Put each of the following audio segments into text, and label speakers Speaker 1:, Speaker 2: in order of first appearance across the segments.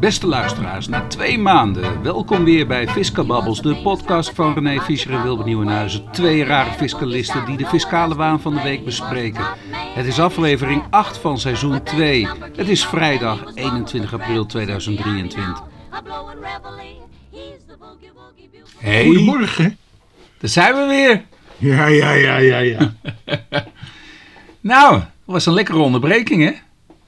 Speaker 1: Beste luisteraars, na twee maanden, welkom weer bij Fiscababbels, de podcast van René Fischer en Wilbert Nieuwenhuizen. Twee rare fiscalisten die de fiscale waan van de week bespreken. Het is aflevering 8 van seizoen 2. Het is vrijdag 21 april 2023. Hey,
Speaker 2: Goedemorgen.
Speaker 1: daar zijn we weer.
Speaker 2: Ja, ja, ja, ja, ja.
Speaker 1: Nou, dat was een lekkere onderbreking hè?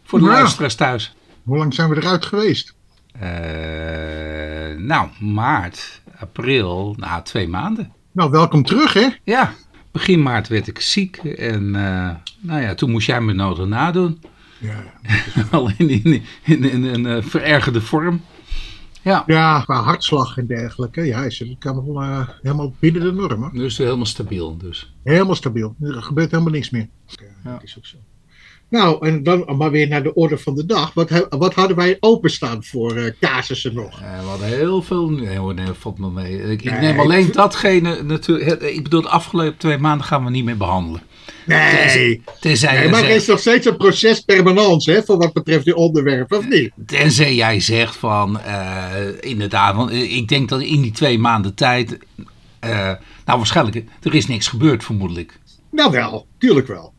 Speaker 1: Voor de
Speaker 2: Ja.
Speaker 1: luisteraars thuis.
Speaker 2: Hoe lang zijn we eruit geweest?
Speaker 1: Eh, nou, maart, april, nou twee maanden.
Speaker 2: Nou, welkom terug, hè?
Speaker 1: Ja, begin maart werd ik ziek en eh, nou ja, toen moest jij me nodig nadoen.
Speaker 2: Ja,
Speaker 1: Alleen in, in, in, een eh, verergerde vorm. Ja,
Speaker 2: ja qua hartslag en dergelijke. Ja, is het kan wel helemaal binnen de norm, hoor.
Speaker 1: dus helemaal stabiel. Dus.
Speaker 2: Helemaal stabiel. Er gebeurt helemaal niks meer. Ja,
Speaker 1: Ja.
Speaker 2: Dat is ook zo. Nou, en dan maar weer naar de orde van de dag. Wat, wat hadden wij openstaan voor eh casussen nog?
Speaker 1: Eh, we hadden heel veel. Nee, hoor, nee, valt me mee. Ik, ik
Speaker 2: Nee,
Speaker 1: neem alleen datgene. Natuurlijk, ik bedoel, de afgelopen twee maanden gaan we niet meer behandelen.
Speaker 2: Nee.
Speaker 1: Tenzij,
Speaker 2: nee maar er is nog steeds een proces permanence, hè? Voor wat betreft die onderwerpen, of niet?
Speaker 1: Tenzij jij zegt van, eh, inderdaad, want eh, ik denk dat in die twee maanden tijd, nou waarschijnlijk, er is niks gebeurd vermoedelijk.
Speaker 2: Nou wel, tuurlijk wel.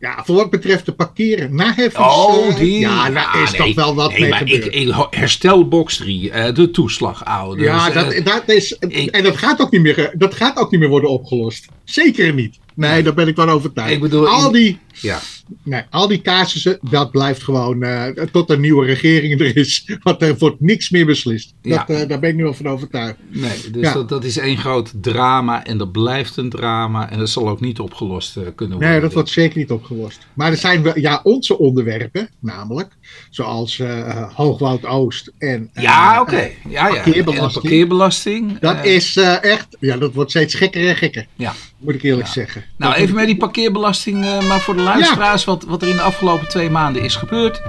Speaker 2: Ja, voor wat betreft de parkeren naheffings...
Speaker 1: Oh,
Speaker 2: eh,
Speaker 1: die.
Speaker 2: Ja, daar is
Speaker 1: nee,
Speaker 2: toch wel wat
Speaker 1: nee,
Speaker 2: mee
Speaker 1: maar
Speaker 2: gebeurd.
Speaker 1: ik, ik, herstelbox 3, eh, de toeslagouders.
Speaker 2: ja,
Speaker 1: eh,
Speaker 2: dat, dat is...
Speaker 1: ik-
Speaker 2: en dat gaat, ook niet meer, dat gaat ook niet meer worden opgelost. Zeker niet. Nee, daar ben ik van overtuigd.
Speaker 1: Ik bedoel,
Speaker 2: al, die,
Speaker 1: ja.
Speaker 2: Nee, al die casussen, dat blijft gewoon eh, tot een nieuwe regering er is. Want er wordt niks meer beslist. Dat,
Speaker 1: Ja.
Speaker 2: eh, daar ben ik nu wel van overtuigd.
Speaker 1: Nee, dus
Speaker 2: Ja.
Speaker 1: dat, dat is één groot drama en dat blijft een drama en dat zal ook niet opgelost eh, kunnen worden.
Speaker 2: Nee, dat wordt zeker niet opgelost. Maar er zijn wel, ja, onze onderwerpen, namelijk, zoals Hoogwoud Oost en...
Speaker 1: Ja, oké. Ja, ja. En de
Speaker 2: parkeerbelasting.
Speaker 1: parkeerbelasting.
Speaker 2: Dat is echt, ja, dat wordt steeds gekker en gekker,
Speaker 1: Ja.
Speaker 2: Moet ik eerlijk
Speaker 1: Ja.
Speaker 2: zeggen.
Speaker 1: Nou,
Speaker 2: Dat
Speaker 1: even met die parkeerbelasting, eh, maar voor de luisteraars, wat, wat er in de afgelopen twee maanden is gebeurd.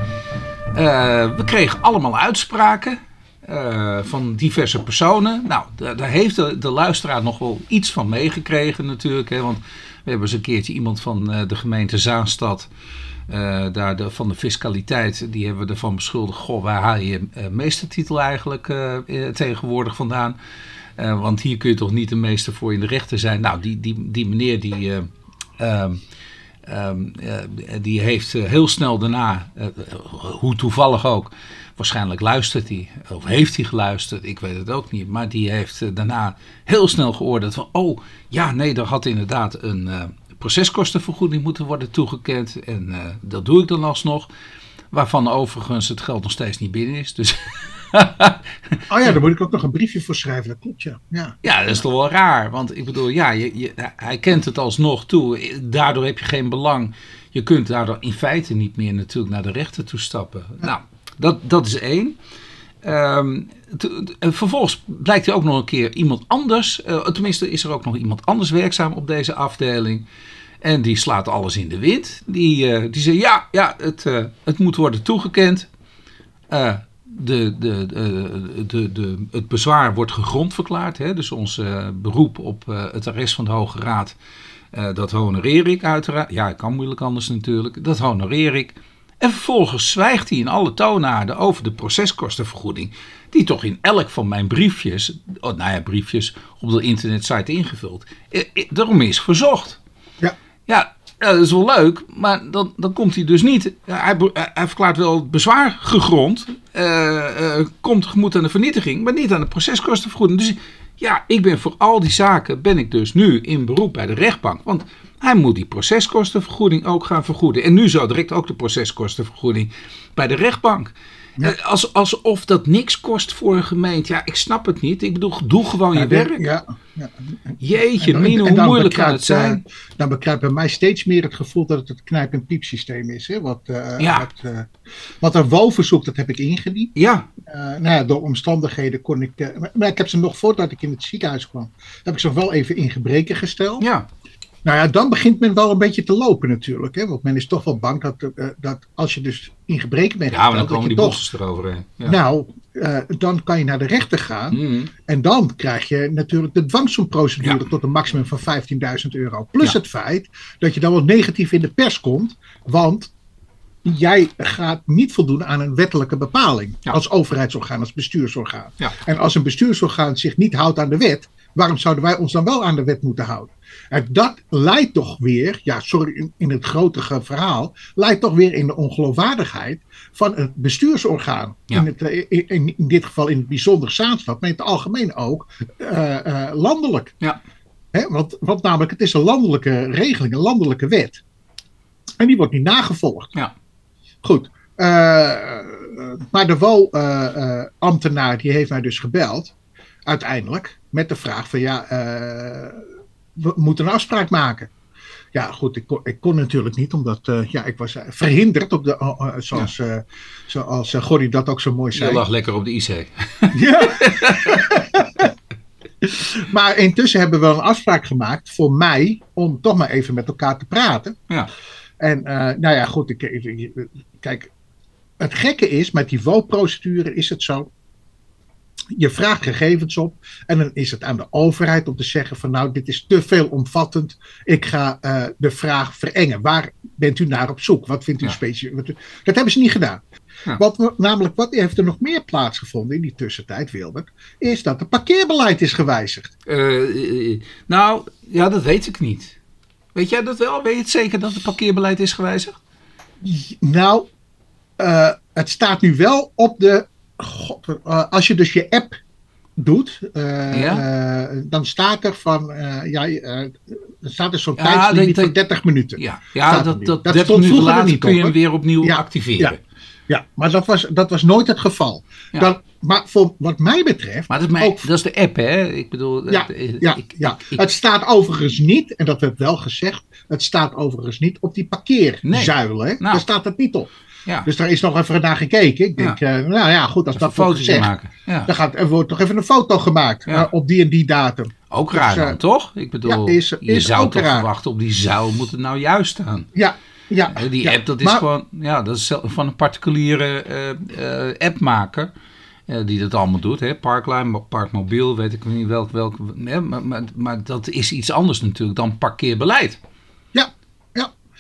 Speaker 1: Eh, we kregen allemaal uitspraken eh, van diverse personen. Nou, da- daar heeft de, de luisteraar nog wel iets van meegekregen natuurlijk. Hè, want we hebben eens een keertje iemand van de gemeente Zaanstad, daar de, van de fiscaliteit, die hebben we ervan beschuldigd. Goh, waar haal je meestertitel eigenlijk tegenwoordig vandaan? Eh, want hier kun je toch niet de meester voor in de rechter zijn. Nou, die, die, die meneer die, eh, ehm, ehm, eh, die heeft heel snel daarna, hoe toevallig ook, waarschijnlijk luistert hij, of heeft hij geluisterd, ik weet het ook niet. Maar die heeft daarna heel snel geoordeeld van, oh ja, nee, er had inderdaad een proceskostenvergoeding moeten worden toegekend. En dat doe ik dan alsnog. Waarvan overigens het geld nog steeds niet binnen is. Dus
Speaker 2: Oh ja, daar moet ik ook nog een briefje voor schrijven, dat klopt, ja. ja.
Speaker 1: Ja, dat is toch wel raar. Want ik bedoel, ja, je, je, hij kent het alsnog toe. Daardoor heb je geen belang. Je kunt daardoor in feite niet meer natuurlijk naar de rechter toe stappen. Nou, dat, dat is één. Ehm, vervolgens blijkt er ook nog een keer iemand anders. eh, tenminste, is er ook nog iemand anders werkzaam op deze afdeling. En die slaat alles in de wind. Die, eh, die zegt: ja, ja het, eh, het moet worden toegekend. Eh, de, de, de, de, de, het bezwaar wordt gegrond verklaard. Hè? Dus ons eh, beroep op eh, het arrest van de Hoge Raad. eh, dat honoreer ik uiteraard. Ja, ik kan moeilijk anders natuurlijk. Dat honoreer ik. En vervolgens zwijgt hij in alle toonaarden over de proceskostenvergoeding. Die toch in elk van mijn briefjes, oh, nou ja, briefjes op de internetsite ingevuld. eh, eh, daarom is verzocht.
Speaker 2: Ja.
Speaker 1: Ja, ja, dat is wel leuk, maar dan, dan komt hij dus niet. Hij, verklaart wel het bezwaar gegrond, eh, eh, komt tegemoet aan de vernietiging, maar niet aan de proceskostenvergoeding. Dus ja, ik ben voor al die zaken ben ik dus nu in beroep bij de rechtbank, want hij moet die proceskostenvergoeding ook gaan vergoeden. En nu zo direct ook de proceskostenvergoeding bij de rechtbank.
Speaker 2: Ja.
Speaker 1: Eh, Als, alsof dat niks kost voor een gemeente. Ja, ik snap het niet. Ik bedoel, doe gewoon je werk.
Speaker 2: Ja, ja.
Speaker 1: Jeetje,
Speaker 2: En-
Speaker 1: Mine,
Speaker 2: en
Speaker 1: hoe moeilijk kan het
Speaker 2: bekruipt,
Speaker 1: zijn?
Speaker 2: eh, dan bekruipt bij mij steeds meer het gevoel dat het het knijp- en piepsysteem is. Hè? Wat, eh,
Speaker 1: Ja.
Speaker 2: wat, eh, wat een woonverzoek, dat heb ik ingediend.
Speaker 1: Ja,
Speaker 2: nou ja, door omstandigheden kon ik... maar, maar ik heb ze nog voordat ik in het ziekenhuis kwam... heb ik ze nog wel even in gebreken gesteld.
Speaker 1: ja.
Speaker 2: Nou ja, dan begint men wel een beetje te lopen natuurlijk. Hè? Want men is toch wel bang dat, eh, dat als je dus in gebreken bent
Speaker 1: Ja, maar dan komen die bossen eroverheen. Ja.
Speaker 2: toch... Nou, eh, dan kan je naar de rechter gaan.
Speaker 1: Mhm.
Speaker 2: En dan krijg je natuurlijk de dwangsoemprocedure
Speaker 1: Ja.
Speaker 2: tot een maximum van 15.000 euro. Plus
Speaker 1: Ja.
Speaker 2: het feit dat je dan wel negatief in de pers komt. Want jij gaat niet voldoen aan een wettelijke bepaling als overheidsorgaan, als bestuursorgaan.
Speaker 1: Ja.
Speaker 2: En als een bestuursorgaan zich niet houdt aan de wet, waarom zouden wij ons dan wel aan de wet moeten houden? En dat leidt toch weer, ja, sorry, in het grotere verhaal, leidt toch weer in de ongeloofwaardigheid van het bestuursorgaan.
Speaker 1: Ja.
Speaker 2: In, het, eh, in, dit geval in het bijzonder Zaanstad, maar in het algemeen ook eh, eh, landelijk.
Speaker 1: Ja.
Speaker 2: Hè, want, want namelijk, het is een landelijke regeling, een landelijke wet. En die wordt niet nagevolgd.
Speaker 1: Ja.
Speaker 2: Goed. maar de WO-ambtenaar die heeft mij dus gebeld, uiteindelijk, met de vraag van ja, eh, we moeten een afspraak maken. Ja, goed, ik kon, ik kon natuurlijk niet, omdat eh, ja, ik was eh, verhinderd, op de, eh, eh, zoals, eh zoals Gordy dat ook zo mooi
Speaker 1: Je
Speaker 2: zei.
Speaker 1: lag lekker op de IC.
Speaker 2: Ja. maar intussen hebben we een afspraak gemaakt voor mij om toch maar even met elkaar te praten.
Speaker 1: Ja.
Speaker 2: En nou ja, goed, ik, kijk, het gekke is, met die VO-procedure is het zo. Je vraagt gegevens op en dan is het aan de overheid om te zeggen van nou, dit is te veel omvattend. Ik ga eh, de vraag verengen. Waar bent u naar op zoek? Wat vindt u
Speaker 1: Ja.
Speaker 2: u- Dat hebben ze niet gedaan.
Speaker 1: Ja.
Speaker 2: Wat, namelijk, wat heeft er nog meer plaatsgevonden in die tussentijd, Wilbert? Is dat het parkeerbeleid is gewijzigd.
Speaker 1: Eh, eh, nou, ja, dat weet ik niet. Weet jij dat wel? Weet je het zeker dat het parkeerbeleid is gewijzigd?
Speaker 2: Nou, het staat nu wel op de. God, eh, als je dus je app doet, eh,
Speaker 1: Ja?
Speaker 2: eh, dan staat er van. ja, staat er zo'n
Speaker 1: Ja,
Speaker 2: tijdslimiet
Speaker 1: dat-
Speaker 2: van 30 minuten.
Speaker 1: Ja, ja dat, dat,
Speaker 2: Dat
Speaker 1: 30
Speaker 2: stond
Speaker 1: minuten
Speaker 2: vroeger er
Speaker 1: later
Speaker 2: niet
Speaker 1: kun
Speaker 2: op,
Speaker 1: je hem weer opnieuw
Speaker 2: Ja,
Speaker 1: activeren.
Speaker 2: Ja, maar dat was, dat was nooit het geval.
Speaker 1: Ja.
Speaker 2: Dan, maar voor wat mij betreft.
Speaker 1: Maar dat is, mijn,
Speaker 2: Ook-
Speaker 1: dat is de app, hè? Ik bedoel,
Speaker 2: Ja,
Speaker 1: eh,
Speaker 2: ja,
Speaker 1: ik-
Speaker 2: ja.
Speaker 1: ik-
Speaker 2: het staat overigens niet, en dat werd wel gezegd, het staat overigens niet op die parkeerzuilen. hè?
Speaker 1: Nou.
Speaker 2: Daar staat het niet op.
Speaker 1: ja,
Speaker 2: Dus daar is nog even naar gekeken. Ik denk, eh, nou ja, goed, als dat wordt
Speaker 1: foto's
Speaker 2: gezegd,
Speaker 1: maken. Ja.
Speaker 2: dan gaat, er wordt toch even een foto gemaakt
Speaker 1: Ja.
Speaker 2: eh, op die en die datum.
Speaker 1: Ook raar
Speaker 2: Dus, eh,
Speaker 1: dan, toch? Ik bedoel,
Speaker 2: is-
Speaker 1: je
Speaker 2: is
Speaker 1: zou toch
Speaker 2: raar.
Speaker 1: verwachten op die zuil moet het nou juist staan.
Speaker 2: Ja, ja.
Speaker 1: Die app, dat is
Speaker 2: Maar-
Speaker 1: gewoon, ja, dat is van een particuliere eh, eh, appmaker. eh, die dat allemaal doet, hè? Parkline, Parkmobiel, weet ik niet welk. welk hè? Maar, maar, maar dat is iets anders natuurlijk dan parkeerbeleid.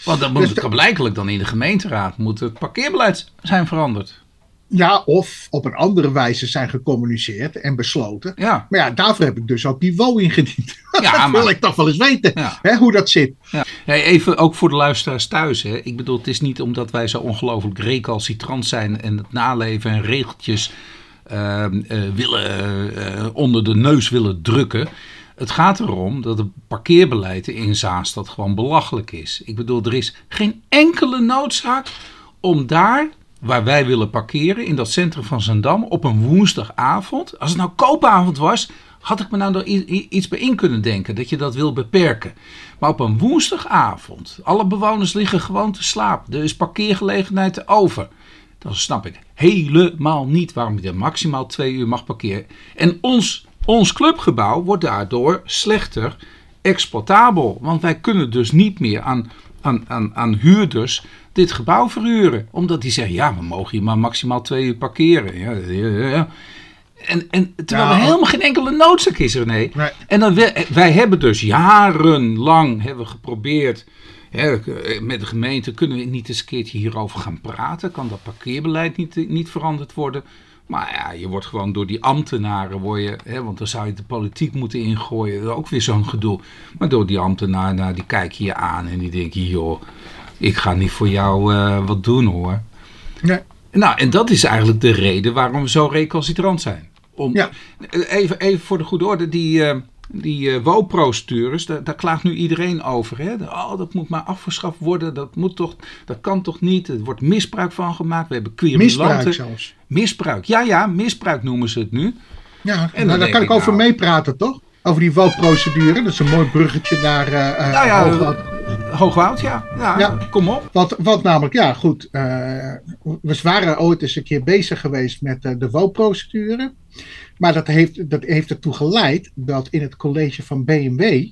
Speaker 1: Want dan moet
Speaker 2: Dus
Speaker 1: het
Speaker 2: de-
Speaker 1: blijkelijk dan in de gemeenteraad moet het parkeerbeleid zijn veranderd.
Speaker 2: ja, of op een andere wijze zijn gecommuniceerd en besloten.
Speaker 1: Ja,
Speaker 2: Maar ja, daarvoor heb ik dus ook die WO ingediend.
Speaker 1: Ja,
Speaker 2: dat wil
Speaker 1: maar-
Speaker 2: ik toch wel eens weten,
Speaker 1: Ja.
Speaker 2: hè, hoe dat zit.
Speaker 1: Ja. Hey, even ook voor de luisteraars thuis. Hè. Ik bedoel, het is niet omdat wij zo ongelooflijk recalcitrant zijn en het naleven en regeltjes ehm, eh, willen, eh, onder de neus willen drukken. Het gaat erom dat het parkeerbeleid in Zaanstad gewoon belachelijk is. Ik bedoel, er is geen enkele noodzaak om daar, waar wij willen parkeren, in dat centrum van Zandam, op een woensdagavond. Als het nou koopavond was, had ik me nou iets bij in kunnen denken dat je dat wil beperken. Maar op een woensdagavond, alle bewoners liggen gewoon te slapen. Er is parkeergelegenheid over. Dan snap ik helemaal niet waarom je maximaal twee uur mag parkeren. En ons, ons clubgebouw wordt daardoor slechter exploitabel. Want wij kunnen dus niet meer aan, aan, aan, aan huurders dit gebouw verhuren. Omdat die zeggen, ja, we mogen hier maar maximaal twee uur parkeren. Ja, ja, ja. En, en terwijl er helemaal geen enkele noodzaak is, René.
Speaker 2: Nee.
Speaker 1: En dan, wij hebben dus jarenlang hebben geprobeerd. Hè, met de gemeente kunnen we niet eens een keertje hierover gaan praten. Kan dat parkeerbeleid niet, niet veranderd worden? Maar ja, je wordt gewoon door die ambtenaren, word je, hè, want dan zou je de politiek moeten ingooien. Dat is ook weer zo'n gedoe. Maar door die ambtenaren, nou, die kijken je aan en die denken, joh, ik ga niet voor jou eh, wat doen hoor.
Speaker 2: Nee.
Speaker 1: Nou, en dat is eigenlijk de reden waarom we zo recalcitrant zijn. Om,
Speaker 2: Ja.
Speaker 1: even, even voor de goede orde, die, eh die eh WO-procedures, daar, daar klaagt nu iedereen over. Hè? Oh, dat moet maar afgeschaft worden, dat, moet toch, dat kan toch niet, er wordt misbruik van gemaakt. We hebben querulanten.
Speaker 2: Misbruik zelfs.
Speaker 1: Misbruik, ja ja, misbruik noemen ze het nu.
Speaker 2: Ja, nou, daar kan ik
Speaker 1: ik,
Speaker 2: over
Speaker 1: nou-
Speaker 2: meepraten, toch? Over die WO-procedure. Dat is een mooi bruggetje naar eh,
Speaker 1: Nou ja. Hoogwoud, ja. ja.
Speaker 2: Ja.
Speaker 1: Kom op.
Speaker 2: Want, want namelijk, ja, goed. eh, we waren ooit eens een keer bezig geweest met eh, de WO-procedure. Maar dat heeft, dat heeft ertoe geleid dat in het college van BMW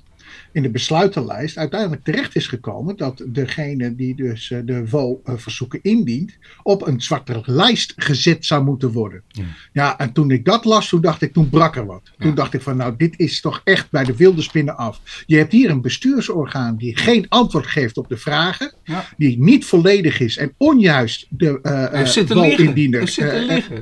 Speaker 2: in de besluitenlijst uiteindelijk terecht is gekomen dat degene die dus uh, de WO-verzoeken indient, op een zwarte lijst gezet zou moeten worden. Ja. ja. en toen ik dat las, toen dacht ik, toen brak er wat. Toen dacht ik van, nou, dit is toch echt bij de wilde spinnen af. Je hebt hier een bestuursorgaan die geen antwoord geeft op de vragen, die niet volledig is en onjuist de uh, WO-indiener.
Speaker 1: Er zit.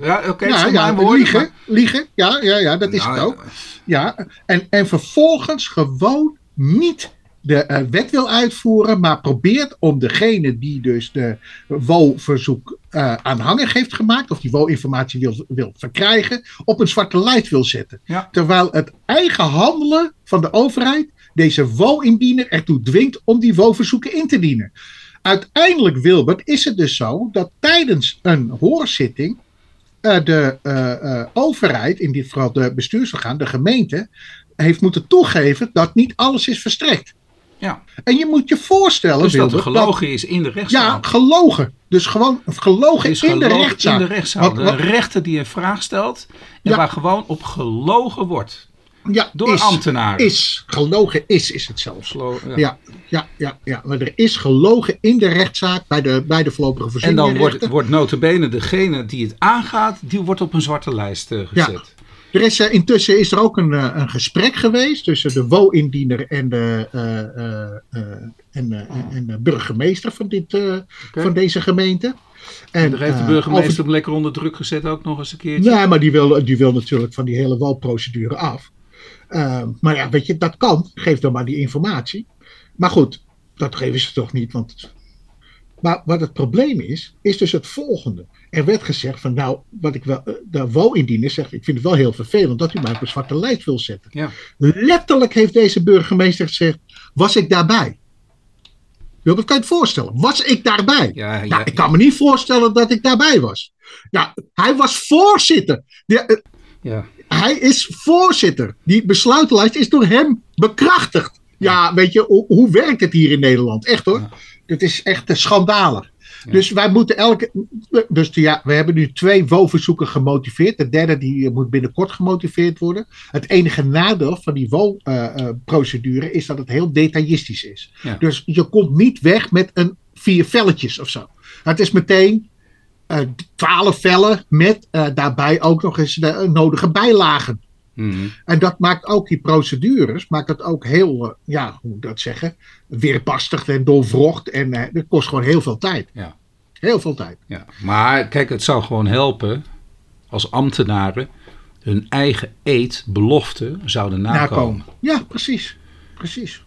Speaker 1: Ja, oké, okay,
Speaker 2: nou, ja, liegen, liegen, ja, ja, ja, dat is het nou, ook. Ja, en, en vervolgens gewoon niet de uh, wet wil uitvoeren, maar probeert om degene die dus de WO-verzoek uh, aanhangig heeft gemaakt, of die WO-informatie wil, wil verkrijgen, op een zwarte lijst wil zetten. Terwijl het eigen handelen van de overheid deze WO-indiener ertoe dwingt om die WO-verzoeken in te dienen. Uiteindelijk, Wilbert, is het dus zo dat tijdens een hoorzitting uh, de overheid, in dit geval de bestuursorgaan, de gemeente, heeft moeten toegeven dat niet alles is verstrekt.
Speaker 1: Ja.
Speaker 2: En je moet je voorstellen.
Speaker 1: Dus dat er gelogen is in de rechtszaal.
Speaker 2: Ja, gelogen. Dus gewoon gelogen in, gelogen de rechtszaal.
Speaker 1: in de rechtszaal. Wat, rechter die een vraag stelt en waar gewoon op gelogen wordt.
Speaker 2: Ja,
Speaker 1: door
Speaker 2: is,
Speaker 1: ambtenaren.
Speaker 2: Is. Gelogen is, is het zelfs. ja. ja. Ja, ja, Maar er is gelogen in de rechtszaak bij de, bij de voorlopige voorzieningen.
Speaker 1: En dan wordt, wordt notabene degene die het aangaat, die wordt op een zwarte lijst uh, gezet.
Speaker 2: Er is, uh, intussen is er ook een, uh, een gesprek geweest tussen de WO-indiener en de, uh, en, en de burgemeester van, dit, okay. van deze gemeente.
Speaker 1: En, daar heeft de burgemeester hem lekker onder druk gezet ook nog eens een keertje.
Speaker 2: Nee, maar die wil, die wil natuurlijk van die hele WO-procedure af. maar ja, weet je, dat kan. Geef dan maar die informatie. Maar goed, dat geven ze toch niet, want maar wat het probleem is, is dus het volgende. Er werd gezegd van nou, wat ik wel, uh, de WO-indiener zegt, ik vind het wel heel vervelend dat u mij op een zwarte lijst wil zetten.
Speaker 1: Ja.
Speaker 2: Letterlijk heeft deze burgemeester gezegd, was ik daarbij? Wil dat kan je het voorstellen? Was ik daarbij?
Speaker 1: Ja, ja,
Speaker 2: nou, ik kan me niet voorstellen dat ik daarbij was. Ja, hij was voorzitter. De, uh,
Speaker 1: ja.
Speaker 2: Hij is voorzitter. Die besluitenlijst is door hem bekrachtigd. Ja, weet je, hoe, hoe, werkt het hier in Nederland? Echt hoor. Het is echt schandalig. Dus wij moeten elke. Dus ja, we hebben nu twee WO-verzoeken gemotiveerd. De derde die moet binnenkort gemotiveerd worden. Het enige nadeel van die WO-procedure is dat het heel detailistisch is. Dus je komt niet weg met een vier velletjes of zo. Het is meteen uh, twaalf vellen met uh, daarbij ook nog eens de nodige bijlagen.
Speaker 1: Mhm.
Speaker 2: En dat maakt ook die procedures, maakt dat ook heel, uh, ja, hoe moet dat zeggen, weerpastig en doorvrocht. En uh, dat kost gewoon heel veel tijd.
Speaker 1: Ja.
Speaker 2: Heel veel tijd.
Speaker 1: Ja. Maar kijk, het zou gewoon helpen als ambtenaren hun eigen eed, belofte zouden nakomen. nakomen.
Speaker 2: Ja, precies. Precies.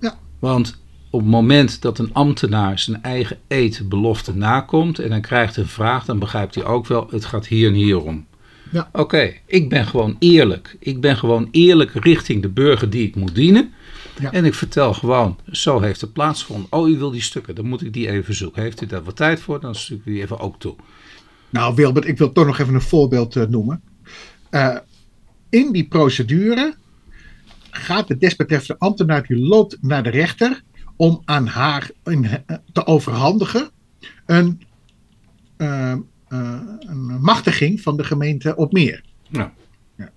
Speaker 2: Ja.
Speaker 1: Want op het moment dat een ambtenaar zijn eigen eed, belofte nakomt en dan krijgt een vraag, dan begrijpt hij ook wel, het gaat hier en hier om.
Speaker 2: Ja.
Speaker 1: Oké, ik ben gewoon eerlijk. Ik ben gewoon eerlijk richting de burger die ik moet dienen.
Speaker 2: Ja.
Speaker 1: En ik vertel gewoon, zo heeft het plaatsgevonden. Oh, u wil die stukken, dan moet ik die even zoeken. Heeft u daar wat tijd voor, dan stuur ik die even ook toe.
Speaker 2: Nou Wilbert, ik wil toch nog even een voorbeeld uh, noemen. Uh, in die procedure gaat de desbetreffende ambtenaar die loopt naar de rechter om aan haar in, uh, te overhandigen een uh, een machtiging van de gemeente op meer.
Speaker 1: Ja.
Speaker 2: Ja.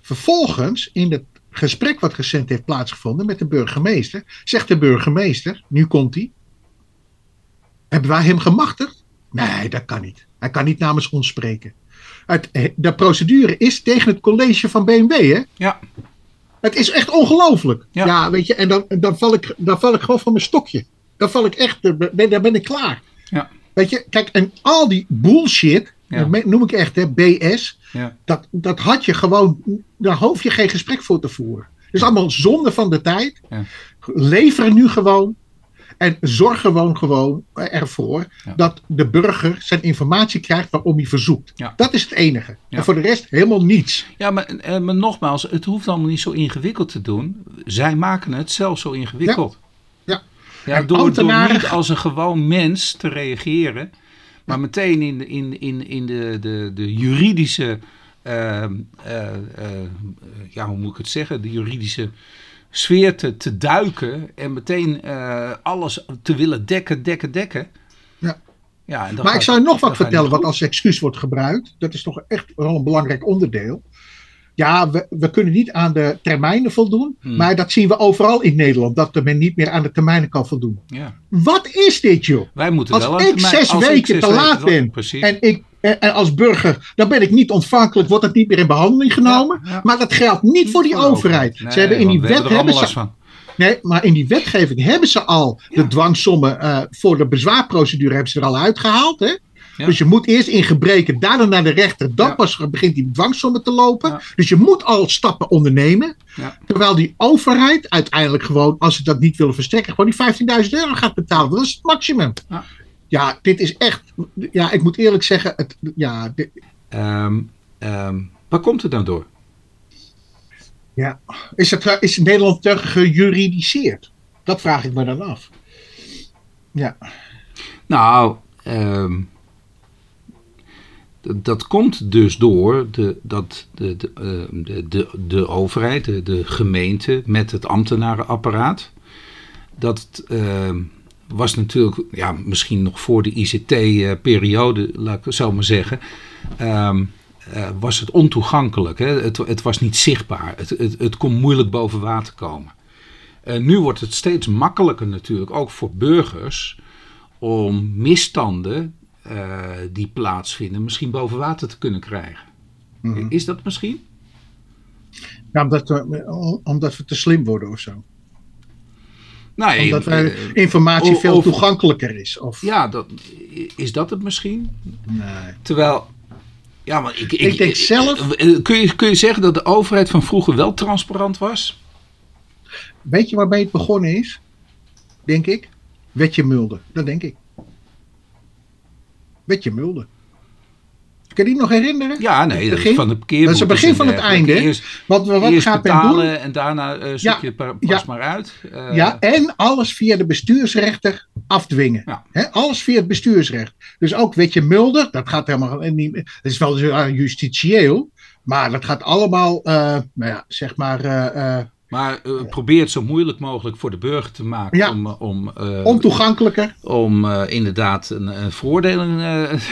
Speaker 2: Vervolgens, in het gesprek wat recent heeft plaatsgevonden met de burgemeester, zegt de burgemeester, nu komt hij, hebben wij hem gemachtigd? Nee, dat kan niet. Hij kan niet namens ons spreken. Het, de procedure is tegen het college van BMW, hè?
Speaker 1: Ja.
Speaker 2: Het is echt ongelooflijk. Ja. ja. weet je, en dan, dan, val ik, dan val ik gewoon van mijn stokje. Dan val ik echt, dan ben ik klaar.
Speaker 1: Ja.
Speaker 2: Weet je, kijk, en al die bullshit, ja. dat noem ik echt, hè, BS,
Speaker 1: ja.
Speaker 2: dat, dat had je gewoon, daar hoef je geen gesprek voor te voeren. Is allemaal zonde van de tijd.
Speaker 1: Ja.
Speaker 2: Lever nu gewoon en zorg gewoon, gewoon ervoor dat de burger zijn informatie krijgt waarom hij verzoekt. Dat is het enige. En voor de rest helemaal niets.
Speaker 1: Ja, maar, eh, maar nogmaals, het hoeft allemaal niet zo ingewikkeld te doen. Zij maken het zelf zo ingewikkeld. Ja, door, ambtenaren... door niet als een gewoon mens te reageren, maar meteen in, de, in, in, in de, de, de juridische, uh, uh, uh, ja, hoe moet ik het zeggen, de juridische sfeer te, te duiken en meteen alles te willen dekken, dekken, dekken.
Speaker 2: Ja.
Speaker 1: Ja,
Speaker 2: maar ik zou nog wat vertellen wat als excuus wordt gebruikt. Dat is toch echt wel een belangrijk onderdeel. Ja, we, we kunnen niet aan de termijnen voldoen.
Speaker 1: Hmm.
Speaker 2: Maar dat zien we overal in Nederland, dat men niet meer aan de termijnen kan voldoen.
Speaker 1: Ja.
Speaker 2: Wat is dit, joh?
Speaker 1: Wij moeten
Speaker 2: Als
Speaker 1: wel
Speaker 2: ik
Speaker 1: termijn-
Speaker 2: zes
Speaker 1: als ik
Speaker 2: weken
Speaker 1: zes
Speaker 2: te laat ben
Speaker 1: Precies.
Speaker 2: En, ik, en en als burger, dan ben ik niet ontvankelijk, wordt het niet meer in behandeling genomen.
Speaker 1: Ja, ja.
Speaker 2: Maar dat geldt niet voor die overheid.
Speaker 1: Nee,
Speaker 2: ze hebben in die wet
Speaker 1: hebben
Speaker 2: ze,
Speaker 1: van.
Speaker 2: nee, maar in die wetgeving hebben ze al de dwangsommen eh, voor de bezwaarprocedure hebben ze er al uitgehaald. Hè?
Speaker 1: Ja.
Speaker 2: Dus je moet eerst in gebreken, daarna naar de rechter, dan
Speaker 1: Ja.
Speaker 2: pas begint die dwangsommen te lopen.
Speaker 1: Ja.
Speaker 2: Dus je moet al stappen ondernemen.
Speaker 1: Ja.
Speaker 2: Terwijl die overheid uiteindelijk gewoon, als ze dat niet willen verstrekken, gewoon die 15.000 euro gaat betalen. Dat is het maximum.
Speaker 1: Ja.
Speaker 2: Ja, dit is echt. Ja, ik moet eerlijk zeggen, het, ja, dit-
Speaker 1: Ehm, ehm, waar komt het nou door?
Speaker 2: Ja. Is, het, eh, is Nederland te gejuridiseerd? Dat vraag ik me dan af. Ja.
Speaker 1: Nou, ehm, dat komt dus door de, dat de, de, eh, de, de, de overheid, de, gemeente met het ambtenarenapparaat. Dat ehm, was natuurlijk, ja, misschien nog voor de ICT-periode, laat ik zo maar zeggen. ehm, eh, was het ontoegankelijk. Hè? Het, het was niet zichtbaar. Het, het, het kon moeilijk boven water komen. Eh, nu wordt het steeds makkelijker natuurlijk, ook voor burgers, om misstanden eh, die plaatsvinden misschien boven water te kunnen krijgen.
Speaker 2: Mhm.
Speaker 1: Is dat misschien?
Speaker 2: Ja, omdat, we, omdat we te slim worden of zo.
Speaker 1: Nou,
Speaker 2: Omdat wij,
Speaker 1: eh,
Speaker 2: informatie
Speaker 1: of-
Speaker 2: veel toegankelijker is. Of,
Speaker 1: ja, dat, is dat het misschien?
Speaker 2: nee.
Speaker 1: Terwijl, ja, maar ik,
Speaker 2: Ik denk zelf-
Speaker 1: eh, Kun je, kun je zeggen dat de overheid van vroeger wel transparant was?
Speaker 2: Weet je waarmee het begonnen is? Denk ik. Wetje Mulder. Dat denk ik. Wetje Mulder. Kun je die nog herinneren?
Speaker 1: Ja, nee,
Speaker 2: Het
Speaker 1: dat van de parkeerboetes.
Speaker 2: Dat is het begin van het einde?
Speaker 1: Eerst,
Speaker 2: Wat, wat
Speaker 1: eerst
Speaker 2: gaat men doen?
Speaker 1: en daarna eh zoek
Speaker 2: Ja,
Speaker 1: je het pa-
Speaker 2: ja.
Speaker 1: pas maar uit. Eh,
Speaker 2: Ja, en alles via de bestuursrechter afdwingen.
Speaker 1: Ja.
Speaker 2: Hè, alles via het bestuursrecht. Dus ook, weet je, Mulder, dat gaat helemaal niet meer. Het is wel ah, justitieel, maar dat gaat allemaal, eh, nou ja, zeg maar, eh, eh,
Speaker 1: Maar eh, probeer het zo moeilijk mogelijk voor de burger te maken
Speaker 2: Ja.
Speaker 1: om, eh, om, eh,
Speaker 2: ontoegankelijker.
Speaker 1: om inderdaad een, een veroordeling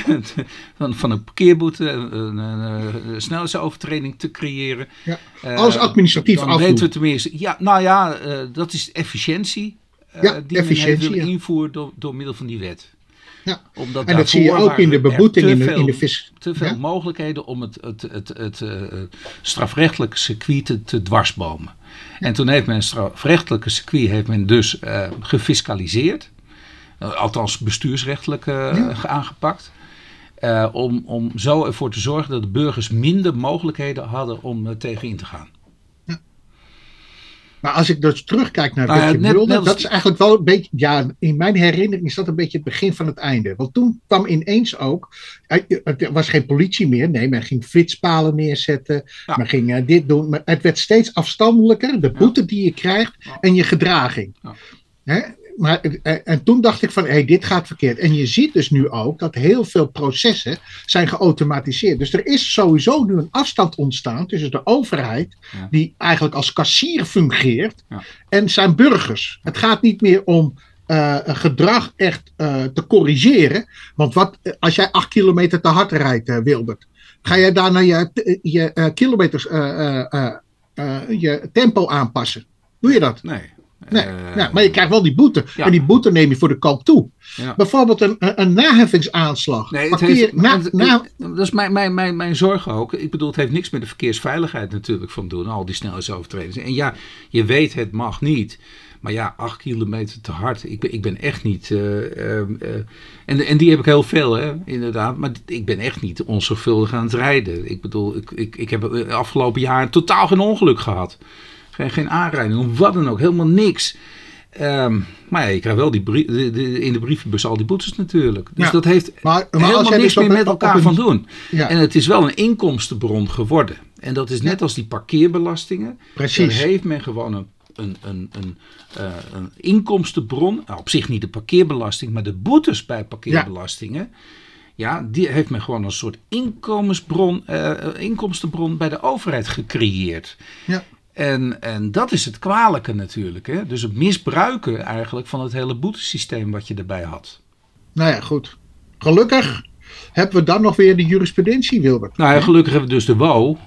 Speaker 1: van, van een parkeerboete, een, een, snelheidsovertreding te creëren.
Speaker 2: Ja. Alles administratief
Speaker 1: Dan
Speaker 2: afdoen.
Speaker 1: weten we tenminste, ja, nou ja, dat is efficiëntie
Speaker 2: Ja,
Speaker 1: die men
Speaker 2: efficiëntie, ja.
Speaker 1: invoeren door, door middel van die wet.
Speaker 2: Ja.
Speaker 1: Omdat
Speaker 2: En dat zie je ook in de beboeting
Speaker 1: te
Speaker 2: in de,
Speaker 1: veel-
Speaker 2: in de vis.
Speaker 1: te veel
Speaker 2: Ja?
Speaker 1: mogelijkheden om het, het, het, het, strafrechtelijke circuit te, te dwarsbomen. En toen heeft men het strafrechtelijke circuit heeft men dus eh, gefiscaliseerd. Eh, althans bestuursrechtelijk eh, aangepakt. Om, om zo ervoor te zorgen dat de burgers minder mogelijkheden hadden om tegen in te gaan.
Speaker 2: Maar als ik dus terugkijk naar Wetje
Speaker 1: net-
Speaker 2: Mulder, dat is eigenlijk wel een beetje, ja, in mijn herinnering is dat een beetje het begin van het einde. Want toen kwam ineens ook, eh, er was geen politie meer, nee, men ging flitspalen neerzetten,
Speaker 1: Ja.
Speaker 2: men ging eh, dit doen, maar het werd steeds afstandelijker, de boete die je krijgt en je gedraging.
Speaker 1: Ja.
Speaker 2: Hè? Maar, eh, en toen dacht ik van, hé, hey, dit gaat verkeerd. En je ziet dus nu ook dat heel veel processen zijn geautomatiseerd. Dus er is sowieso nu een afstand ontstaan tussen de overheid,
Speaker 1: Ja.
Speaker 2: die eigenlijk als kassier fungeert,
Speaker 1: Ja.
Speaker 2: en zijn burgers. Het gaat niet meer om eh, gedrag echt eh, te corrigeren. Want wat, als jij acht kilometer te hard rijdt, eh, Wilbert, ga jij daarna je, je kilometers, je tempo aanpassen? Doe je dat?
Speaker 1: Nee.
Speaker 2: Nee,
Speaker 1: Eh,
Speaker 2: ja, maar je krijgt wel die boete.
Speaker 1: ja.
Speaker 2: En die boete neem je voor de koop toe.
Speaker 1: ja.
Speaker 2: Bijvoorbeeld een, een, naheffingsaanslag.
Speaker 1: Nee, het heeft,
Speaker 2: na- na-
Speaker 1: dat is mijn, mijn, mijn, mijn zorg ook. Ik bedoel, het heeft niks met de verkeersveiligheid natuurlijk van doen, al die snelheidsovertredingen. En ja, je weet het mag niet. Maar ja, acht kilometer te hard. Ik ben, ik ben echt niet. eh, ehm, eh, en, en die heb ik heel veel, hè, inderdaad. Maar ik ben echt niet onzorgvuldig aan het rijden. Ik bedoel, ik, ik, ik heb afgelopen jaar totaal geen ongeluk gehad. Geen, geen aanrijding, of wat dan ook. Helemaal niks. Ehm, maar ja, je krijgt wel die brie- de, de- in de brievenbus al die boetes natuurlijk. Dus
Speaker 2: Ja,
Speaker 1: dat heeft
Speaker 2: maar,
Speaker 1: helemaal niks
Speaker 2: dus op
Speaker 1: meer met elkaar
Speaker 2: een-
Speaker 1: van doen.
Speaker 2: Ja,
Speaker 1: En het is wel een inkomstenbron geworden. En dat is net als die parkeerbelastingen.
Speaker 2: precies.
Speaker 1: Daar heeft men gewoon een, een, een, een, eh, een inkomstenbron. Nou, op zich niet de parkeerbelasting, maar de boetes bij parkeerbelastingen. Ja, die heeft men gewoon een soort inkomensbron, eh, inkomstenbron bij de overheid gecreëerd.
Speaker 2: Ja.
Speaker 1: En, en dat is het kwalijke natuurlijk. Hè? Dus het misbruiken eigenlijk van het hele boetesysteem wat je erbij had.
Speaker 2: Nou ja, goed. Gelukkig hebben we dan nog weer de jurisprudentie, Wilbert.
Speaker 1: Nou ja, gelukkig hebben we dus de WO.